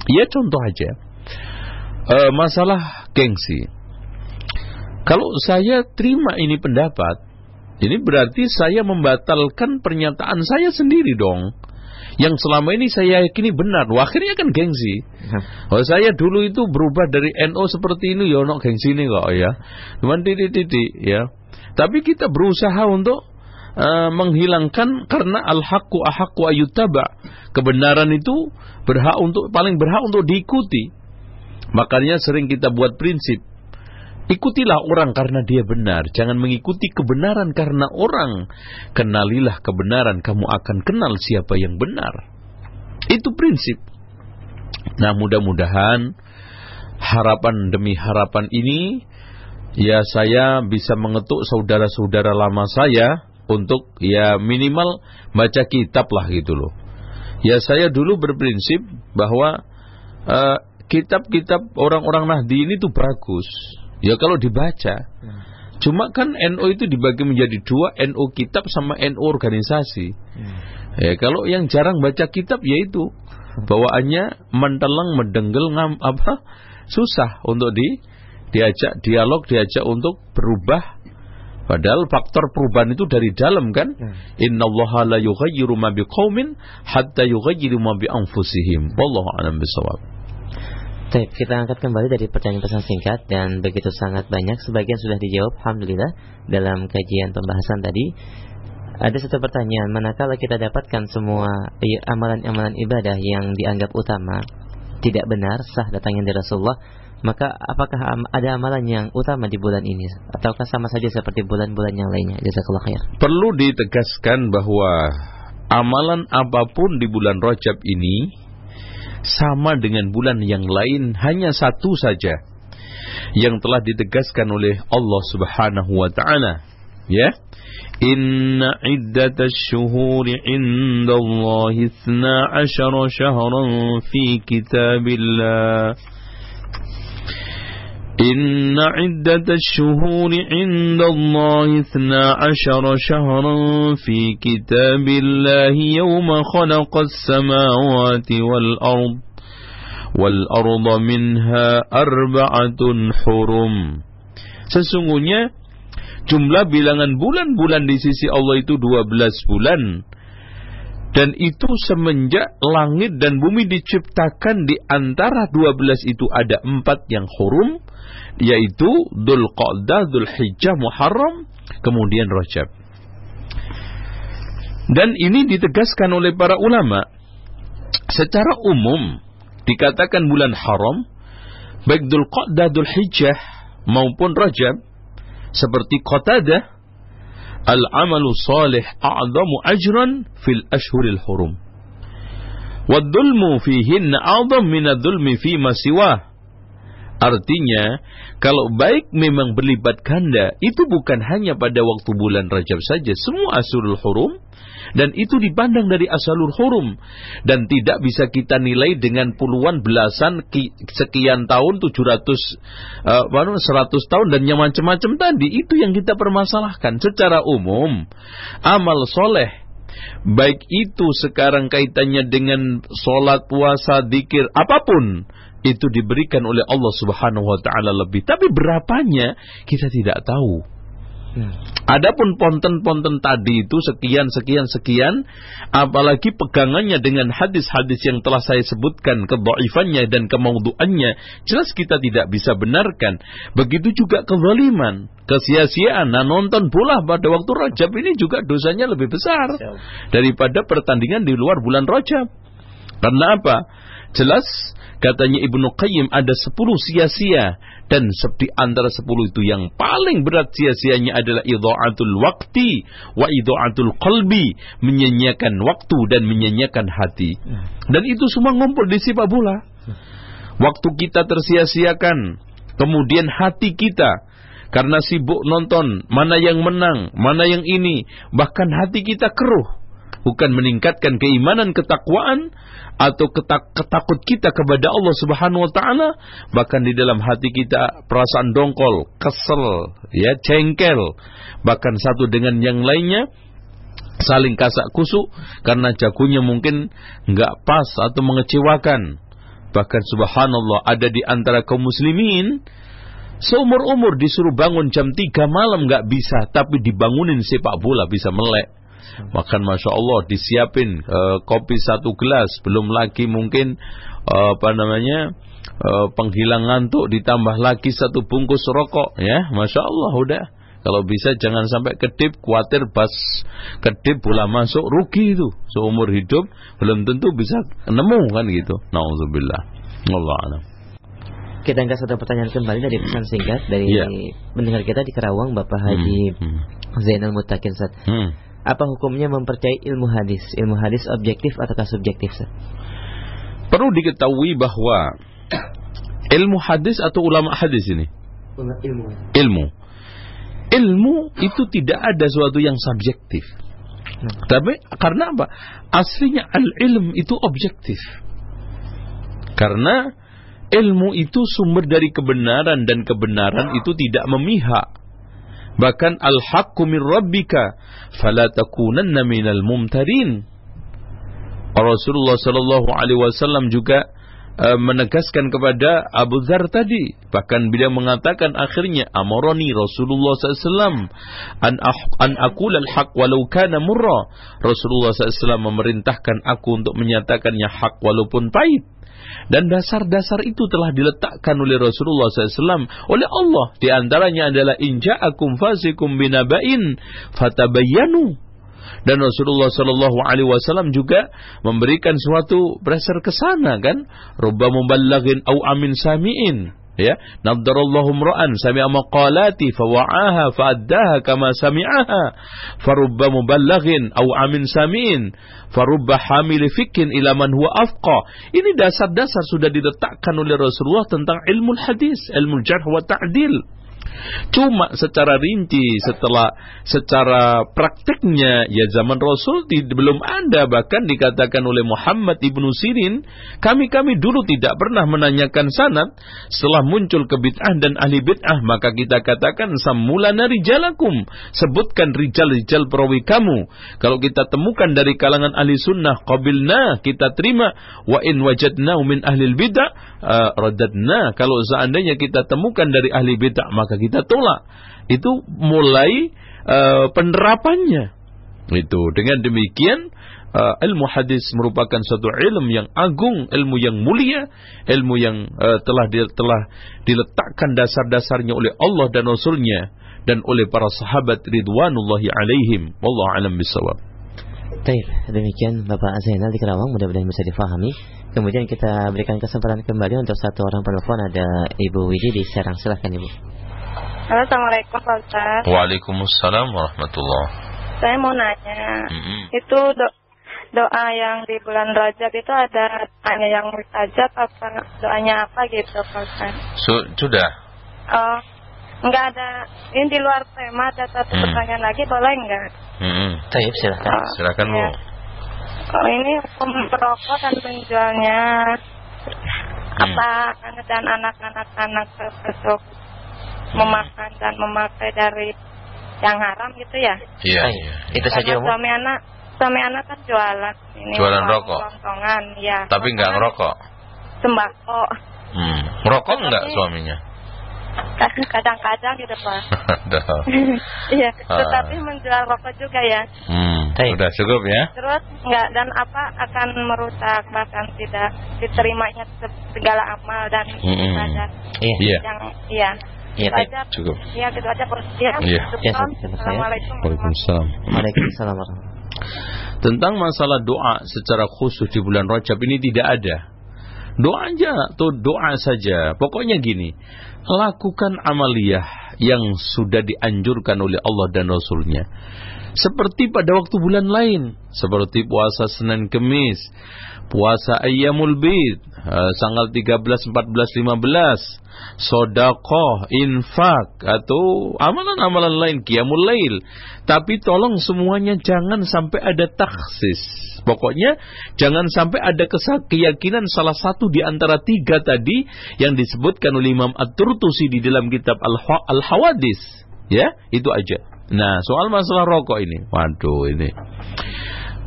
Ya contoh aja. Eh, masalah gengsi. Kalau saya terima ini pendapat, ini berarti saya membatalkan pernyataan saya sendiri dong. Yang selama ini saya yakini benar. Wah, akhirnya kan gengsi. Oh, saya dulu itu berubah dari NO seperti ini, ya no gengsi ini kok ya. Cuman titik-titik ya. Tapi kita berusaha untuk uh, menghilangkan karena al-haqqu ahaqqu ayutaba. Kebenaran itu berhak untuk paling berhak untuk diikuti. Makanya sering kita buat prinsip Ikutilah orang karena dia benar. Jangan mengikuti kebenaran karena orang. Kenalilah kebenaran, kamu akan kenal siapa yang benar. Itu prinsip. Nah mudah-mudahan harapan demi harapan ini ya saya bisa mengetuk saudara-saudara lama saya untuk ya minimal baca kitab lah gitu loh. Ya saya dulu berprinsip bahwa uh, kitab-kitab orang-orang Nahdi ini tuh bagus Ya kalau dibaca. Hmm. Cuma kan NO itu dibagi menjadi dua, NO kitab sama NO organisasi. Hmm. Ya kalau yang jarang baca kitab yaitu bawaannya mentelang, mendenggel, ngam apa susah untuk di diajak dialog, diajak untuk berubah. Padahal faktor perubahan itu dari dalam kan. Hmm. Inna Allah la yughayyiru ma biqaumin hatta yughayyiru ma bi anfusihim. Wallahu a'lam bishawab. Baik, kita angkat kembali dari pertanyaan pesan singkat dan begitu sangat banyak sebagian sudah dijawab alhamdulillah dalam kajian pembahasan tadi. Ada satu pertanyaan, manakala kita dapatkan semua amalan-amalan ibadah yang dianggap utama tidak benar sah datangnya dari Rasulullah, maka apakah ada amalan yang utama di bulan ini ataukah sama saja seperti bulan-bulan yang lainnya? Jazakallah khair. Perlu ditegaskan bahwa amalan apa pun di bulan Rajab ini sama dengan bulan yang lain hanya satu saja yang telah ditegaskan oleh Allah Subhanahu wa taala. Ya? Inna iddatash shuhuri indallahi 12 shahran fi kitabillah إن عدة الشهور عند الله اثنا عشر شهرا في كتاب الله يوم خلق السماوات والأرض والأرض منها أربعة حرم. Sesungguhnya jumlah bilangan bulan-bulan di sisi Allah itu 12 bulan. Dan itu semenjak langit dan bumi diciptakan di antara 12 itu ada empat yang hurum yaitu Dhul Qa'dah, Dhul Hijjah, Muharram, kemudian Rajab. Dan ini ditegaskan oleh para ulama secara umum dikatakan bulan haram baik Dhul Qa'dah, Dhul Hijjah maupun Rajab seperti Qatadah al-amalu salih a'zamu ajran fil ashhuril hurum. Fihinna a'zam min ad-dhulmi fi ma siwah Artinya, kalau baik memang berlipat ganda, itu bukan hanya pada waktu bulan Rajab saja, semua asulul hurum, dan itu dipandang dari asalul hurum, dan tidak bisa kita nilai dengan puluhan belasan sekian tahun, 700, uh, 100 tahun, dan yang macam-macam tadi, itu yang kita permasalahkan. Secara umum, amal soleh, baik itu sekarang kaitannya dengan sholat, puasa, dikir, apa pun, itu diberikan oleh Allah Subhanahu wa taala lebih. Tapi berapanya kita tidak tahu. Hmm. Adapun ponten-ponten tadi itu sekian sekian sekian apalagi pegangannya dengan hadis-hadis yang telah saya sebutkan kedhaifannya dan kemaudhu'annya jelas kita tidak bisa benarkan. Begitu juga kezaliman kesia-siaan. Nah nonton bola pada waktu Rajab ini juga dosanya lebih besar daripada pertandingan di luar bulan Rajab. Karena apa? Jelas Katanya Ibnu Qayyim ada sepuluh sia-sia. Dan di antara sepuluh itu yang paling berat sia-sianya adalah idha'atul wakti wa idha'atul qalbi, menyanyiakan waktu dan menyanyiakan hati. Dan itu semua ngumpul di sepak bola. Waktu kita tersia-siakan, kemudian hati kita. Karena sibuk nonton mana yang menang, mana yang ini, bahkan hati kita keruh bukan meningkatkan keimanan ketakwaan atau ketak ketakut kita kepada Allah Subhanahu wa taala. Bahkan di dalam hati kita perasaan dongkol, kesel, ya cengkel. Bahkan satu dengan yang lainnya saling kasak kusuk karena jagonya mungkin nggak pas atau mengecewakan. Bahkan subhanallah ada di antara kaum muslimin Seumur-umur disuruh bangun jam 3 malam nggak bisa, tapi dibangunin sepak bola bisa melek. Makan masya Allah disiapin uh, kopi satu gelas, belum lagi mungkin uh, apa namanya uh, penghilang ngantuk, ditambah lagi satu bungkus rokok, ya, masya Allah udah. Kalau bisa jangan sampai kedip, khawatir bas kedip bola masuk rugi itu seumur hidup belum tentu bisa nemu kan gitu. Nauzubillah. Allah alam. Kita angkat satu pertanyaan kembali dari pesan singkat dari Iya. mendengar kita di Kerawang Bapak Haji Hmm, Zainal Mutakin Ustaz. hmm. Apa hukumnya mempercayai ilmu hadis? Ilmu hadis objektif ataukah subjektif? Ustaz? Perlu diketahui bahwa ilmu hadis atau ulama hadis ini Ilmu. ilmu. Ilmu itu tidak ada suatu yang subjektif. Tapi karena apa? Aslinya al-ilm itu objektif. Karena ilmu itu sumber dari kebenaran dan kebenaran itu tidak memihak. Bahkan al-haqqu min rabbika fala takunanna minal mumtarin. Rasulullah sallallahu alaihi wasallam juga uh, menegaskan kepada Abu Dzar tadi. Bahkan beliau mengatakan akhirnya amaroni Rasulullah SAW an an aqul al haq walau kana murra. Rasulullah SAW memerintahkan aku untuk menyatakannya hak walaupun pahit dan dasar-dasar itu telah diletakkan oleh Rasulullah SAW oleh Allah. Di antaranya adalah inja'akum fasikum binaba'in fatabayyanu. Dan Rasulullah Shallallahu Alaihi Wasallam juga memberikan suatu pressure ke sana kan, rubba muballagin au amin samiin, ya, nadarallahu mra'an sami'a maqalati fawa'aha fa'addaha kama sami'aha, farubba muballagin au amin samiin, farubba hamil fikin ila man huwa afqa. Ini dasar-dasar sudah diletakkan oleh Rasulullah tentang ilmu hadis, ilmu jarh wa ta'dil. Cuma secara rinci setelah secara prakteknya ya zaman Rasul ti- belum ada. Bahkan dikatakan oleh Muhammad ibnu Sirin kami-kami dulu tidak pernah menanyakan sanad. Setelah muncul kebid'ah dan ahli bid'ah maka kita katakan samulana rijalakum. Sebutkan rijal-rijal perawi kamu. Kalau kita temukan dari kalangan ahli sunnah qabilna kita terima. Wa in wajadnahu min ahli bid'ah uh, radadna. Kalau seandainya kita temukan dari ahli bid'ah maka kita tolak. Itu mulai uh, penerapannya. Itu. Dengan demikian uh, ilmu hadis merupakan suatu ilmu yang agung ilmu yang mulia ilmu yang uh, telah di- telah diletakkan dasar-dasarnya oleh Allah dan Rasulnya dan oleh para sahabat ridwanullahi alaihim. Wallahu alam bisawab Baik, demikian Bapak Zainal di Kerawang. Mudah-mudahan bisa difahami. Kemudian kita berikan kesempatan kembali untuk satu orang penelpon. Ada Ibu Widi di Serang. Silahkan Ibu. Halo, Assalamualaikum Pak Ustaz. Waalaikumsalam warahmatullah Saya mau nanya, itu do- doa yang di bulan Rajab itu ada doanya yang mustajab apa doanya apa gitu Pak Ustaz? sudah Oh, enggak ada. Ini di luar tema ada satu Hmm. pertanyaan lagi boleh enggak? Baik, silahkan. Oh, silakan Bu ya. Oh, ini hukum perokok dan penjualnya Hmm. apa dan anak-anak anak termasuk memakan dan memakai dari yang haram gitu ya? iya Baik, itu saja Karena Ibu. suami anak suami anak kan jualan ini Jualan rokok? kelontongan, ya tapi nggak ngerokok sembako hmm. ngerokok nggak suaminya kadang-kadang gitu pak *laughs* *laughs* iya Ah. tetapi menjual rokok juga ya Hmm, Baik. udah cukup ya. terus nggak dan apa akan merusak bahkan tidak diterimanya se- segala amal dan Mm-mm. ibadah Iya. Iya, yang iya Iya, aja. cukup. Iya gitu aja. Iya. Ya. Assalamualaikum. Waalaikumsalam. Tentang masalah doa secara khusus di bulan Rajab ini tidak ada. Doa aja atau doa saja. Pokoknya gini, lakukan amaliyah yang sudah dianjurkan oleh Allah dan Rasulnya. Seperti pada waktu bulan lain, seperti puasa Senin Kemis, puasa Ayyamul Bid, eh, tanggal 13, 14, 15, sodakoh, infak, atau amalan-amalan lain, qiyamul lail. Tapi tolong semuanya jangan sampai ada taksis. Pokoknya jangan sampai ada keyakinan salah satu di antara tiga tadi yang disebutkan oleh Imam At-Turtusi di dalam kitab Al- Al-Hawadis. Ya, itu aja. Nah, soal masalah rokok ini. Waduh, ini.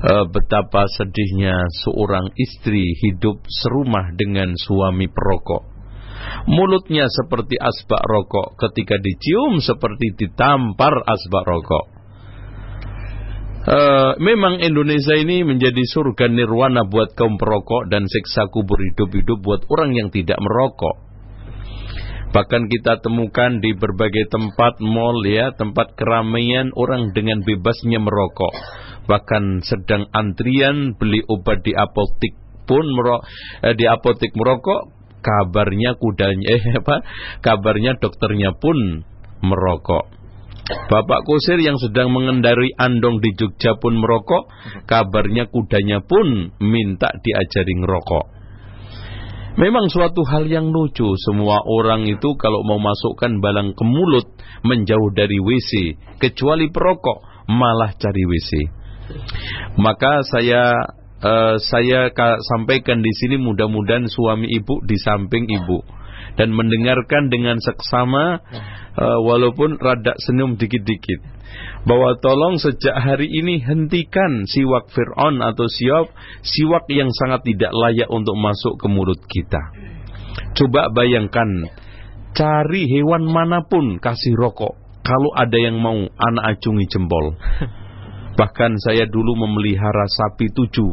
Eh, betapa sedihnya seorang istri hidup serumah dengan suami perokok. mulutnya seperti asbak rokok, ketika dicium seperti ditampar asbak rokok. Uh, memang Indonesia ini menjadi surga nirwana buat kaum perokok dan siksa kubur hidup-hidup buat orang yang tidak merokok. Bahkan kita temukan di berbagai tempat mall ya, tempat keramaian orang dengan bebasnya merokok. Bahkan sedang antrian beli obat di apotik pun merok, eh, di apotik merokok, kabarnya kudanya eh *laughs* apa? Kabarnya dokternya pun merokok. Bapak kusir yang sedang mengendari andong di Jogja pun merokok, kabarnya kudanya pun minta diajari ngerokok. Memang suatu hal yang lucu, semua orang itu kalau mau masukkan balang ke mulut menjauh dari WC, kecuali perokok malah cari WC. Maka saya uh, saya sampaikan di sini mudah-mudahan suami ibu di samping ibu dan mendengarkan dengan seksama uh, walaupun rada senyum dikit-dikit bahwa tolong sejak hari ini hentikan siwak Fir'aun atau siwak siwak yang sangat tidak layak untuk masuk ke mulut kita. Coba bayangkan cari hewan mana pun kasih rokok kalau ada yang mau anak acungi jempol. Bahkan saya dulu memelihara sapi tujuh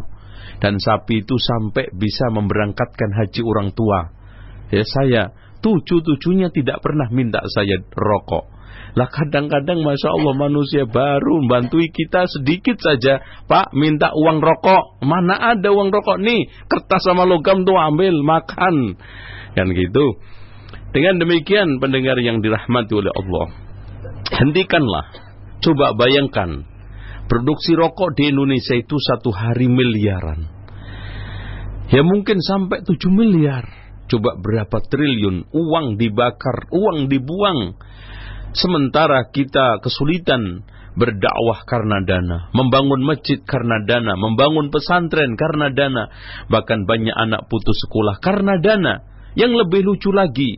dan sapi itu sampai bisa memberangkatkan haji orang tua ya saya tujuh-tujuhnya tidak pernah minta saya rokok. Lah kadang-kadang Masya Allah manusia baru membantui kita sedikit saja. Pak minta uang rokok. Mana ada uang rokok nih. Kertas sama logam tuh ambil makan. Kan gitu. Dengan demikian pendengar yang dirahmati oleh Allah. Hentikanlah. Coba bayangkan. Produksi rokok di Indonesia itu satu hari miliaran. Ya mungkin sampai tujuh miliar. Coba berapa triliun uang dibakar, uang dibuang. Sementara kita kesulitan berdakwah karena dana, membangun masjid karena dana, membangun pesantren karena dana, bahkan banyak anak putus sekolah karena dana. Yang lebih lucu lagi,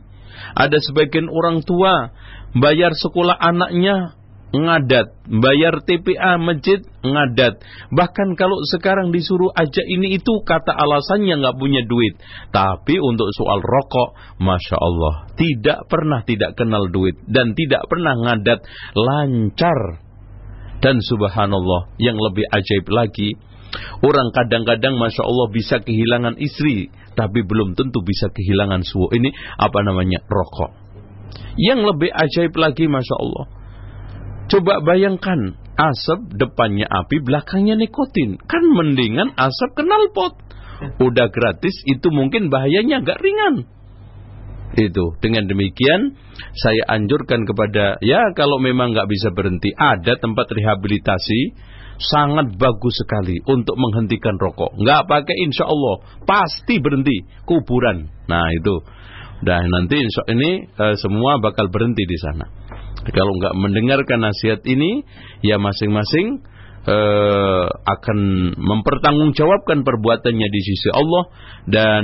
ada sebagian orang tua bayar sekolah anaknya ngadat, bayar TPA masjid ngadat. Bahkan kalau sekarang disuruh aja ini itu kata alasannya nggak punya duit. Tapi untuk soal rokok, masya Allah, tidak pernah tidak kenal duit dan tidak pernah ngadat lancar. Dan subhanallah, yang lebih ajaib lagi, orang kadang-kadang masya Allah bisa kehilangan istri, tapi belum tentu bisa kehilangan suhu. Ini apa namanya rokok. Yang lebih ajaib lagi, masya Allah Coba bayangkan, asap depannya api, belakangnya nikotin. Kan mendingan asap kenal pot. Udah gratis, itu mungkin bahayanya agak ringan. Itu. Dengan demikian, saya anjurkan kepada, ya kalau memang nggak bisa berhenti, ada tempat rehabilitasi, sangat bagus sekali untuk menghentikan rokok. Nggak pakai insya Allah, pasti berhenti. Kuburan. Nah itu. Dan nanti insya ini uh, semua bakal berhenti di sana. Kalau nggak mendengarkan nasihat ini, ya masing-masing uh, akan mempertanggungjawabkan perbuatannya di sisi Allah dan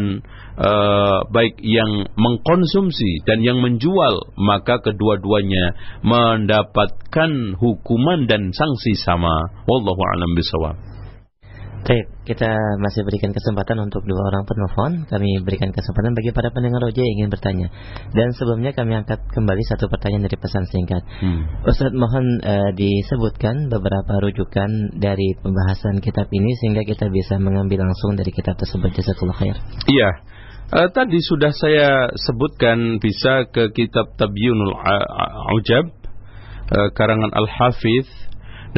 uh, baik yang mengkonsumsi dan yang menjual maka kedua-duanya mendapatkan hukuman dan sanksi sama. Wallahu a'lam bishawab. Baik, kita masih berikan kesempatan untuk dua orang penelpon. Kami berikan kesempatan bagi para pendengar roja yang ingin bertanya. Dan sebelumnya kami angkat kembali satu pertanyaan dari pesan singkat. Hmm. Ustaz mohon uh, disebutkan beberapa rujukan dari pembahasan kitab ini sehingga kita bisa mengambil langsung dari kitab tersebut. Jazakallah khair. Iya. Uh, tadi sudah saya sebutkan bisa ke kitab Tabyunul Ujab uh, karangan Al-Hafidh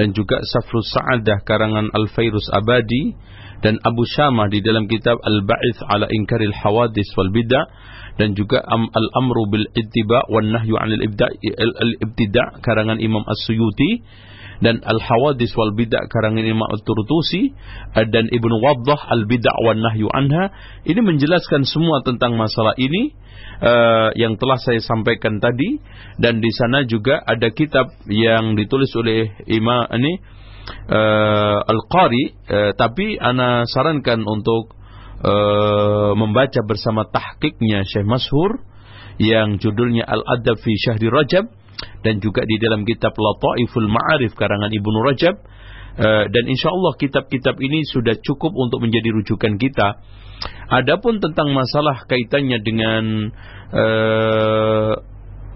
dan juga Safrus Sa'adah karangan Al-Fairus Abadi dan Abu Syamah di dalam kitab Al-Ba'ith ala Inkaril Hawadis wal Bid'ah dan juga Al-Amru bil Ittiba' wan Nahyu 'anil Ibtida' karangan Imam As-Suyuti dan Al-Hawadis wal Bid'ah karangan Imam At-Turtusi dan Ibnu Waddah Al-Bid'ah wan Nahyu anha ini menjelaskan semua tentang masalah ini uh, yang telah saya sampaikan tadi. Dan di sana juga ada kitab yang ditulis oleh Imam ini uh, Al-Qari uh, tapi ana sarankan untuk uh, membaca bersama tahqiqnya Syekh Mashur yang judulnya Al-Adab fi Syahri Rajab dan juga di dalam kitab Lataiful Ma'arif karangan Ibnu Rajab Uh, dan insya Allah kitab-kitab ini sudah cukup untuk menjadi rujukan kita. Adapun tentang masalah kaitannya dengan uh,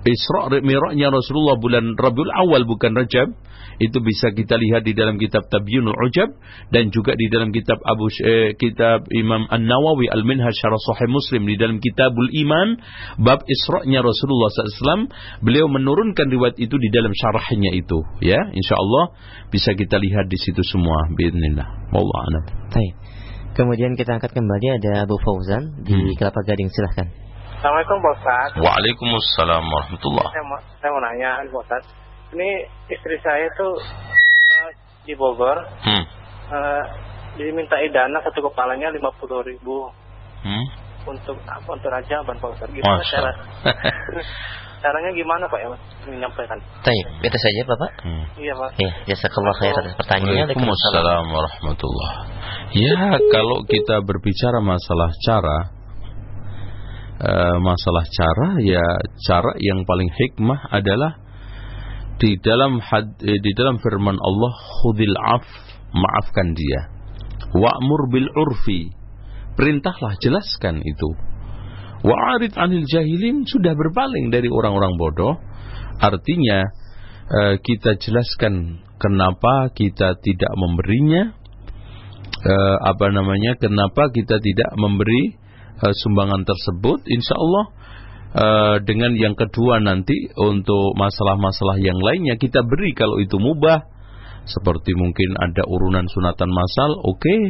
Isra Mi'rajnya Rasulullah bulan Rabiul Awal bukan Rajab. Itu bisa kita lihat di dalam kitab Tabyinul Ujab dan juga di dalam kitab Abu eh, kitab Imam An-Nawawi Al-Minhaj Syarah Sahih Muslim. Di dalam Kitabul Iman bab Isra-nya Rasulullah SAW beliau menurunkan riwayat itu di dalam syarahnya itu. Ya insyaallah bisa kita lihat di situ semua bismillah wallahu a'lam. Kemudian kita angkat kembali ada Abu Fauzan di hmm. Kelapa Gading. Silahkan Assalamualaikum Pak Ustaz. Waalaikumsalam warahmatullah. Saya mau, saya mau nanya Pak Ustaz. Ini istri saya tuh uh, di Bogor. Hmm. Uh, dimintai dana satu kepalanya lima puluh ribu. Hmm. Untuk apa untuk raja Pak Ustaz. Gimana Masa. cara? *laughs* caranya gimana Pak ya Mas menyampaikan? Baik, itu saja Bapak. Hmm. Iya Pak. Iya, jazakallah khair atas pertanyaannya. Waalaikumsalam warahmatullah. Ya, kalau kita berbicara masalah cara, Eh, masalah cara ya cara yang paling hikmah adalah di dalam had, eh, di dalam firman Allah khudil af maafkan dia. Wa'mur bil urfi. Perintahlah jelaskan itu. Wa'arid anil jahilin sudah berpaling dari orang-orang bodoh. Artinya uh, kita jelaskan kenapa kita tidak memberinya. Uh, apa namanya kenapa kita tidak memberi uh, sumbangan tersebut insya Allah uh, dengan yang kedua nanti untuk masalah-masalah yang lainnya kita beri kalau itu mubah. Seperti mungkin ada urunan sunatan masal oke. Okay.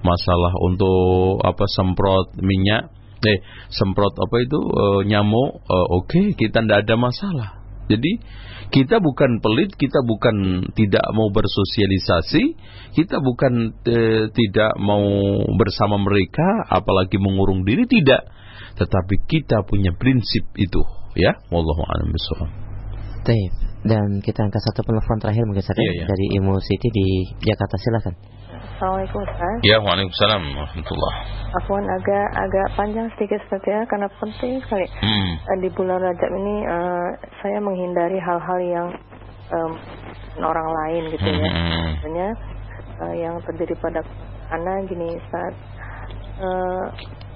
masalah untuk apa semprot minyak eh semprot apa itu uh, nyamuk uh, oke. Okay, kita tidak ada masalah jadi kita bukan pelit, kita bukan tidak mau bersosialisasi, kita bukan e, tidak mau bersama mereka, apalagi mengurung diri tidak. Tetapi kita punya prinsip itu, ya. Wallahu a'lam bishawab. Dan kita angkat satu penelpon terakhir mungkin saja iya, iya. dari Imu City di Jakarta silakan. Assalamualaikum Ustaz. Ya, Waalaikumsalam warahmatullah. Afwan agak agak panjang sedikit Ustaz ya karena penting sekali. Hmm. Eh, di bulan Rajab ini uh, saya menghindari hal-hal yang um, orang lain gitu ya. Hmm. Misalnya uh, yang terjadi pada anak gini Ustaz. Uh,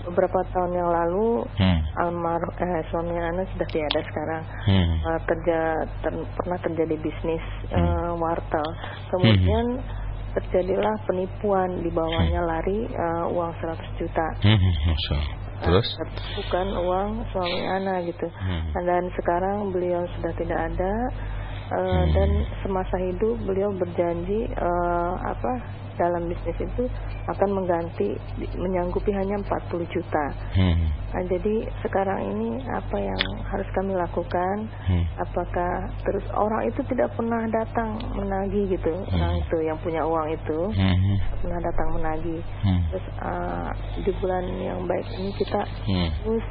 beberapa tahun yang lalu hmm. almarhum eh, suami anak sudah tiada sekarang hmm. uh, terja ter, pernah terjadi bisnis uh, hmm. wartel kemudian hmm terjadilah penipuan di bawahnya hmm. lari uh, uang 100 juta. Hmm, Masya Terus? Uh, bukan uang suami anak gitu. Hmm. Dan sekarang beliau sudah tidak ada uh, hmm. dan semasa hidup beliau berjanji uh, apa dalam bisnis itu akan mengganti menyanggupi hanya 40 juta. Hmm. Nah, jadi sekarang ini apa yang harus kami lakukan? Hmm. Apakah terus orang itu tidak pernah datang menagih gitu, hmm. orang itu yang punya uang itu hmm. pernah datang menagih. Hmm. Terus uh, di bulan yang baik ini kita hmm. terus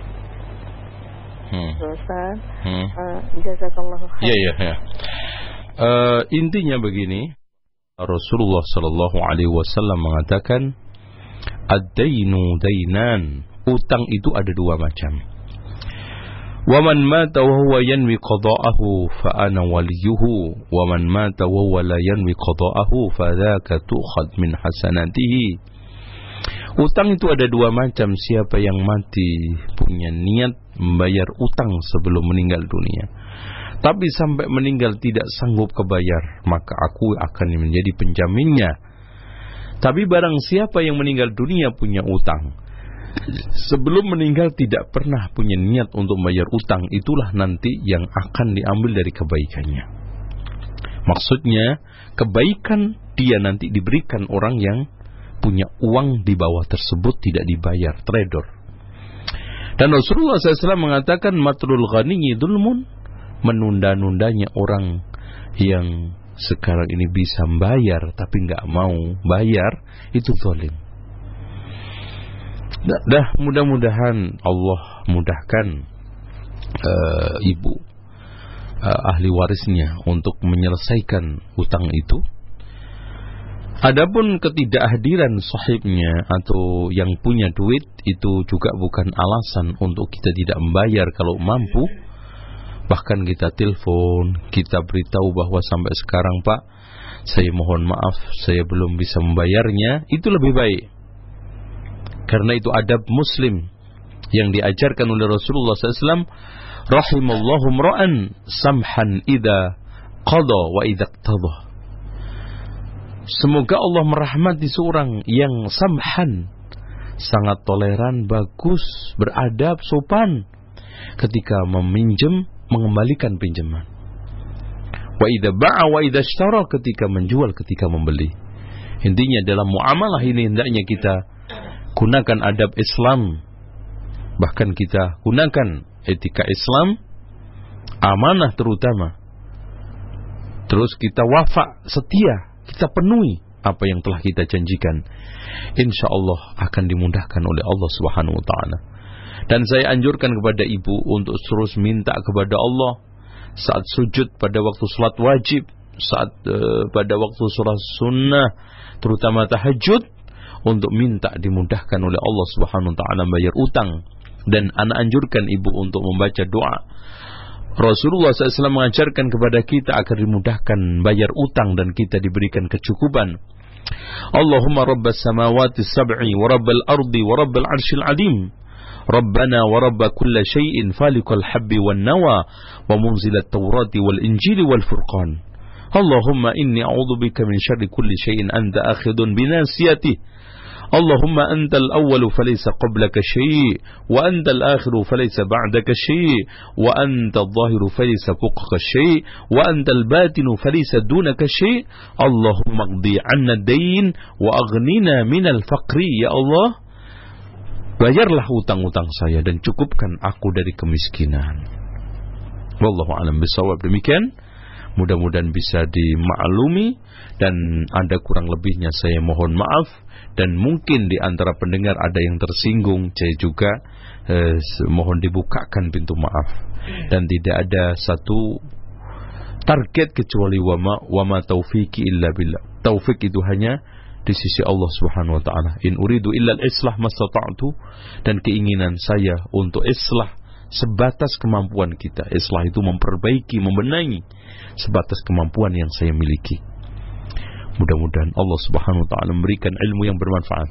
hmm. Ustaz, hmm. uh, jazakallah Iya, iya, iya. Uh, intinya begini, Rasulullah Shallallahu Alaihi Wasallam mengatakan, ad-dainu dainan. Utang itu ada dua macam. Waman mata wa huwa yanwi qada'ahu fa ana waliyuhu waman mata wa la yanwi qada'ahu fa dzaka tu'khad min hasanatihi. Utang itu ada dua macam. Siapa yang mati punya niat membayar utang sebelum meninggal dunia tapi sampai meninggal tidak sanggup kebayar, maka aku akan menjadi penjaminnya. Tapi barang siapa yang meninggal dunia punya utang, sebelum meninggal tidak pernah punya niat untuk membayar utang, itulah nanti yang akan diambil dari kebaikannya. Maksudnya, kebaikan dia nanti diberikan orang yang punya uang di bawah tersebut tidak dibayar, trader. Dan Rasulullah SAW mengatakan matrul ghaniyi dulmun menunda-nundanya orang yang sekarang ini bisa bayar tapi nggak mau bayar itu zalim. Dah, dah mudah-mudahan Allah mudahkan uh, ibu uh, ahli warisnya untuk menyelesaikan utang itu. Adapun ketidakhadiran sahibnya atau yang punya duit itu juga bukan alasan untuk kita tidak membayar kalau mampu. Bahkan kita telepon, kita beritahu bahwa sampai sekarang Pak, saya mohon maaf saya belum bisa membayarnya. Itu lebih baik. Karena itu adab muslim yang diajarkan oleh Rasulullah SAW rahimallahu mra'an samhan idza qada wa idza qtada Semoga Allah merahmati seorang yang samhan sangat toleran, bagus, beradab, sopan ketika meminjam, mengembalikan pinjaman. Wa idza ba'a wa ishtara ketika menjual, ketika membeli. Intinya dalam muamalah ini hendaknya kita gunakan adab Islam. Bahkan kita gunakan etika Islam, amanah terutama. Terus kita wafak, setia, kita penuhi apa yang telah kita janjikan. Insya Allah akan dimudahkan oleh Allah Subhanahu wa taala. Dan saya anjurkan kepada ibu untuk terus minta kepada Allah saat sujud pada waktu salat wajib, saat uh, pada waktu sholat sunnah, terutama tahajud untuk minta dimudahkan oleh Allah Subhanahu wa taala bayar utang dan anak anjurkan ibu untuk membaca doa Rasulullah SAW mengajarkan kepada kita agar dimudahkan bayar utang dan kita diberikan kecukupan. Allahumma rabbas samawati sab'i wa rabbal ardi wa rabbal arshil adim. ربنا ورب كل شيء فالق الحب والنوى ومنزل التوراة والإنجيل والفرقان اللهم إني أعوذ بك من شر كل شيء أنت أخذ بناسيته Allahumma antal awwalu falaysa qablaka syai' wa antal akhiru falaysa ba'daka syai' wa antal zahiru falaysa fawqaka syai' wa antal batinu falaysa dunaka syai' Allahumma qdi 'anna ad-dain wa aghnina minal faqri ya Allah. Bayarlah utang-utang saya dan cukupkan aku dari kemiskinan. Wallahu alam bisawab demikian mudah-mudahan bisa dimaklumi dan ada kurang lebihnya saya mohon maaf dan mungkin di antara pendengar ada yang tersinggung saya juga eh, mohon dibukakan pintu maaf dan tidak ada satu target kecuali wama wama taufiki illa billah taufik itu hanya di sisi Allah Subhanahu wa taala in uridu illa al-islah mastata'tu dan keinginan saya untuk islah sebatas kemampuan kita. Islah itu memperbaiki, membenahi sebatas kemampuan yang saya miliki. Mudah-mudahan Allah Subhanahu wa taala memberikan ilmu yang bermanfaat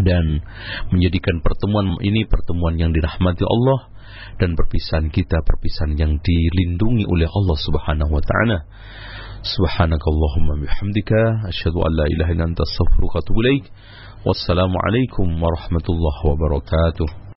dan menjadikan pertemuan ini pertemuan yang dirahmati Allah dan perpisahan kita perpisahan yang dilindungi oleh Allah Subhanahu wa taala. Subhanakallahumma bihamdika asyhadu an la ilaha illa anta astaghfiruka wa atubu ilaik. Wassalamualaikum warahmatullahi wabarakatuh.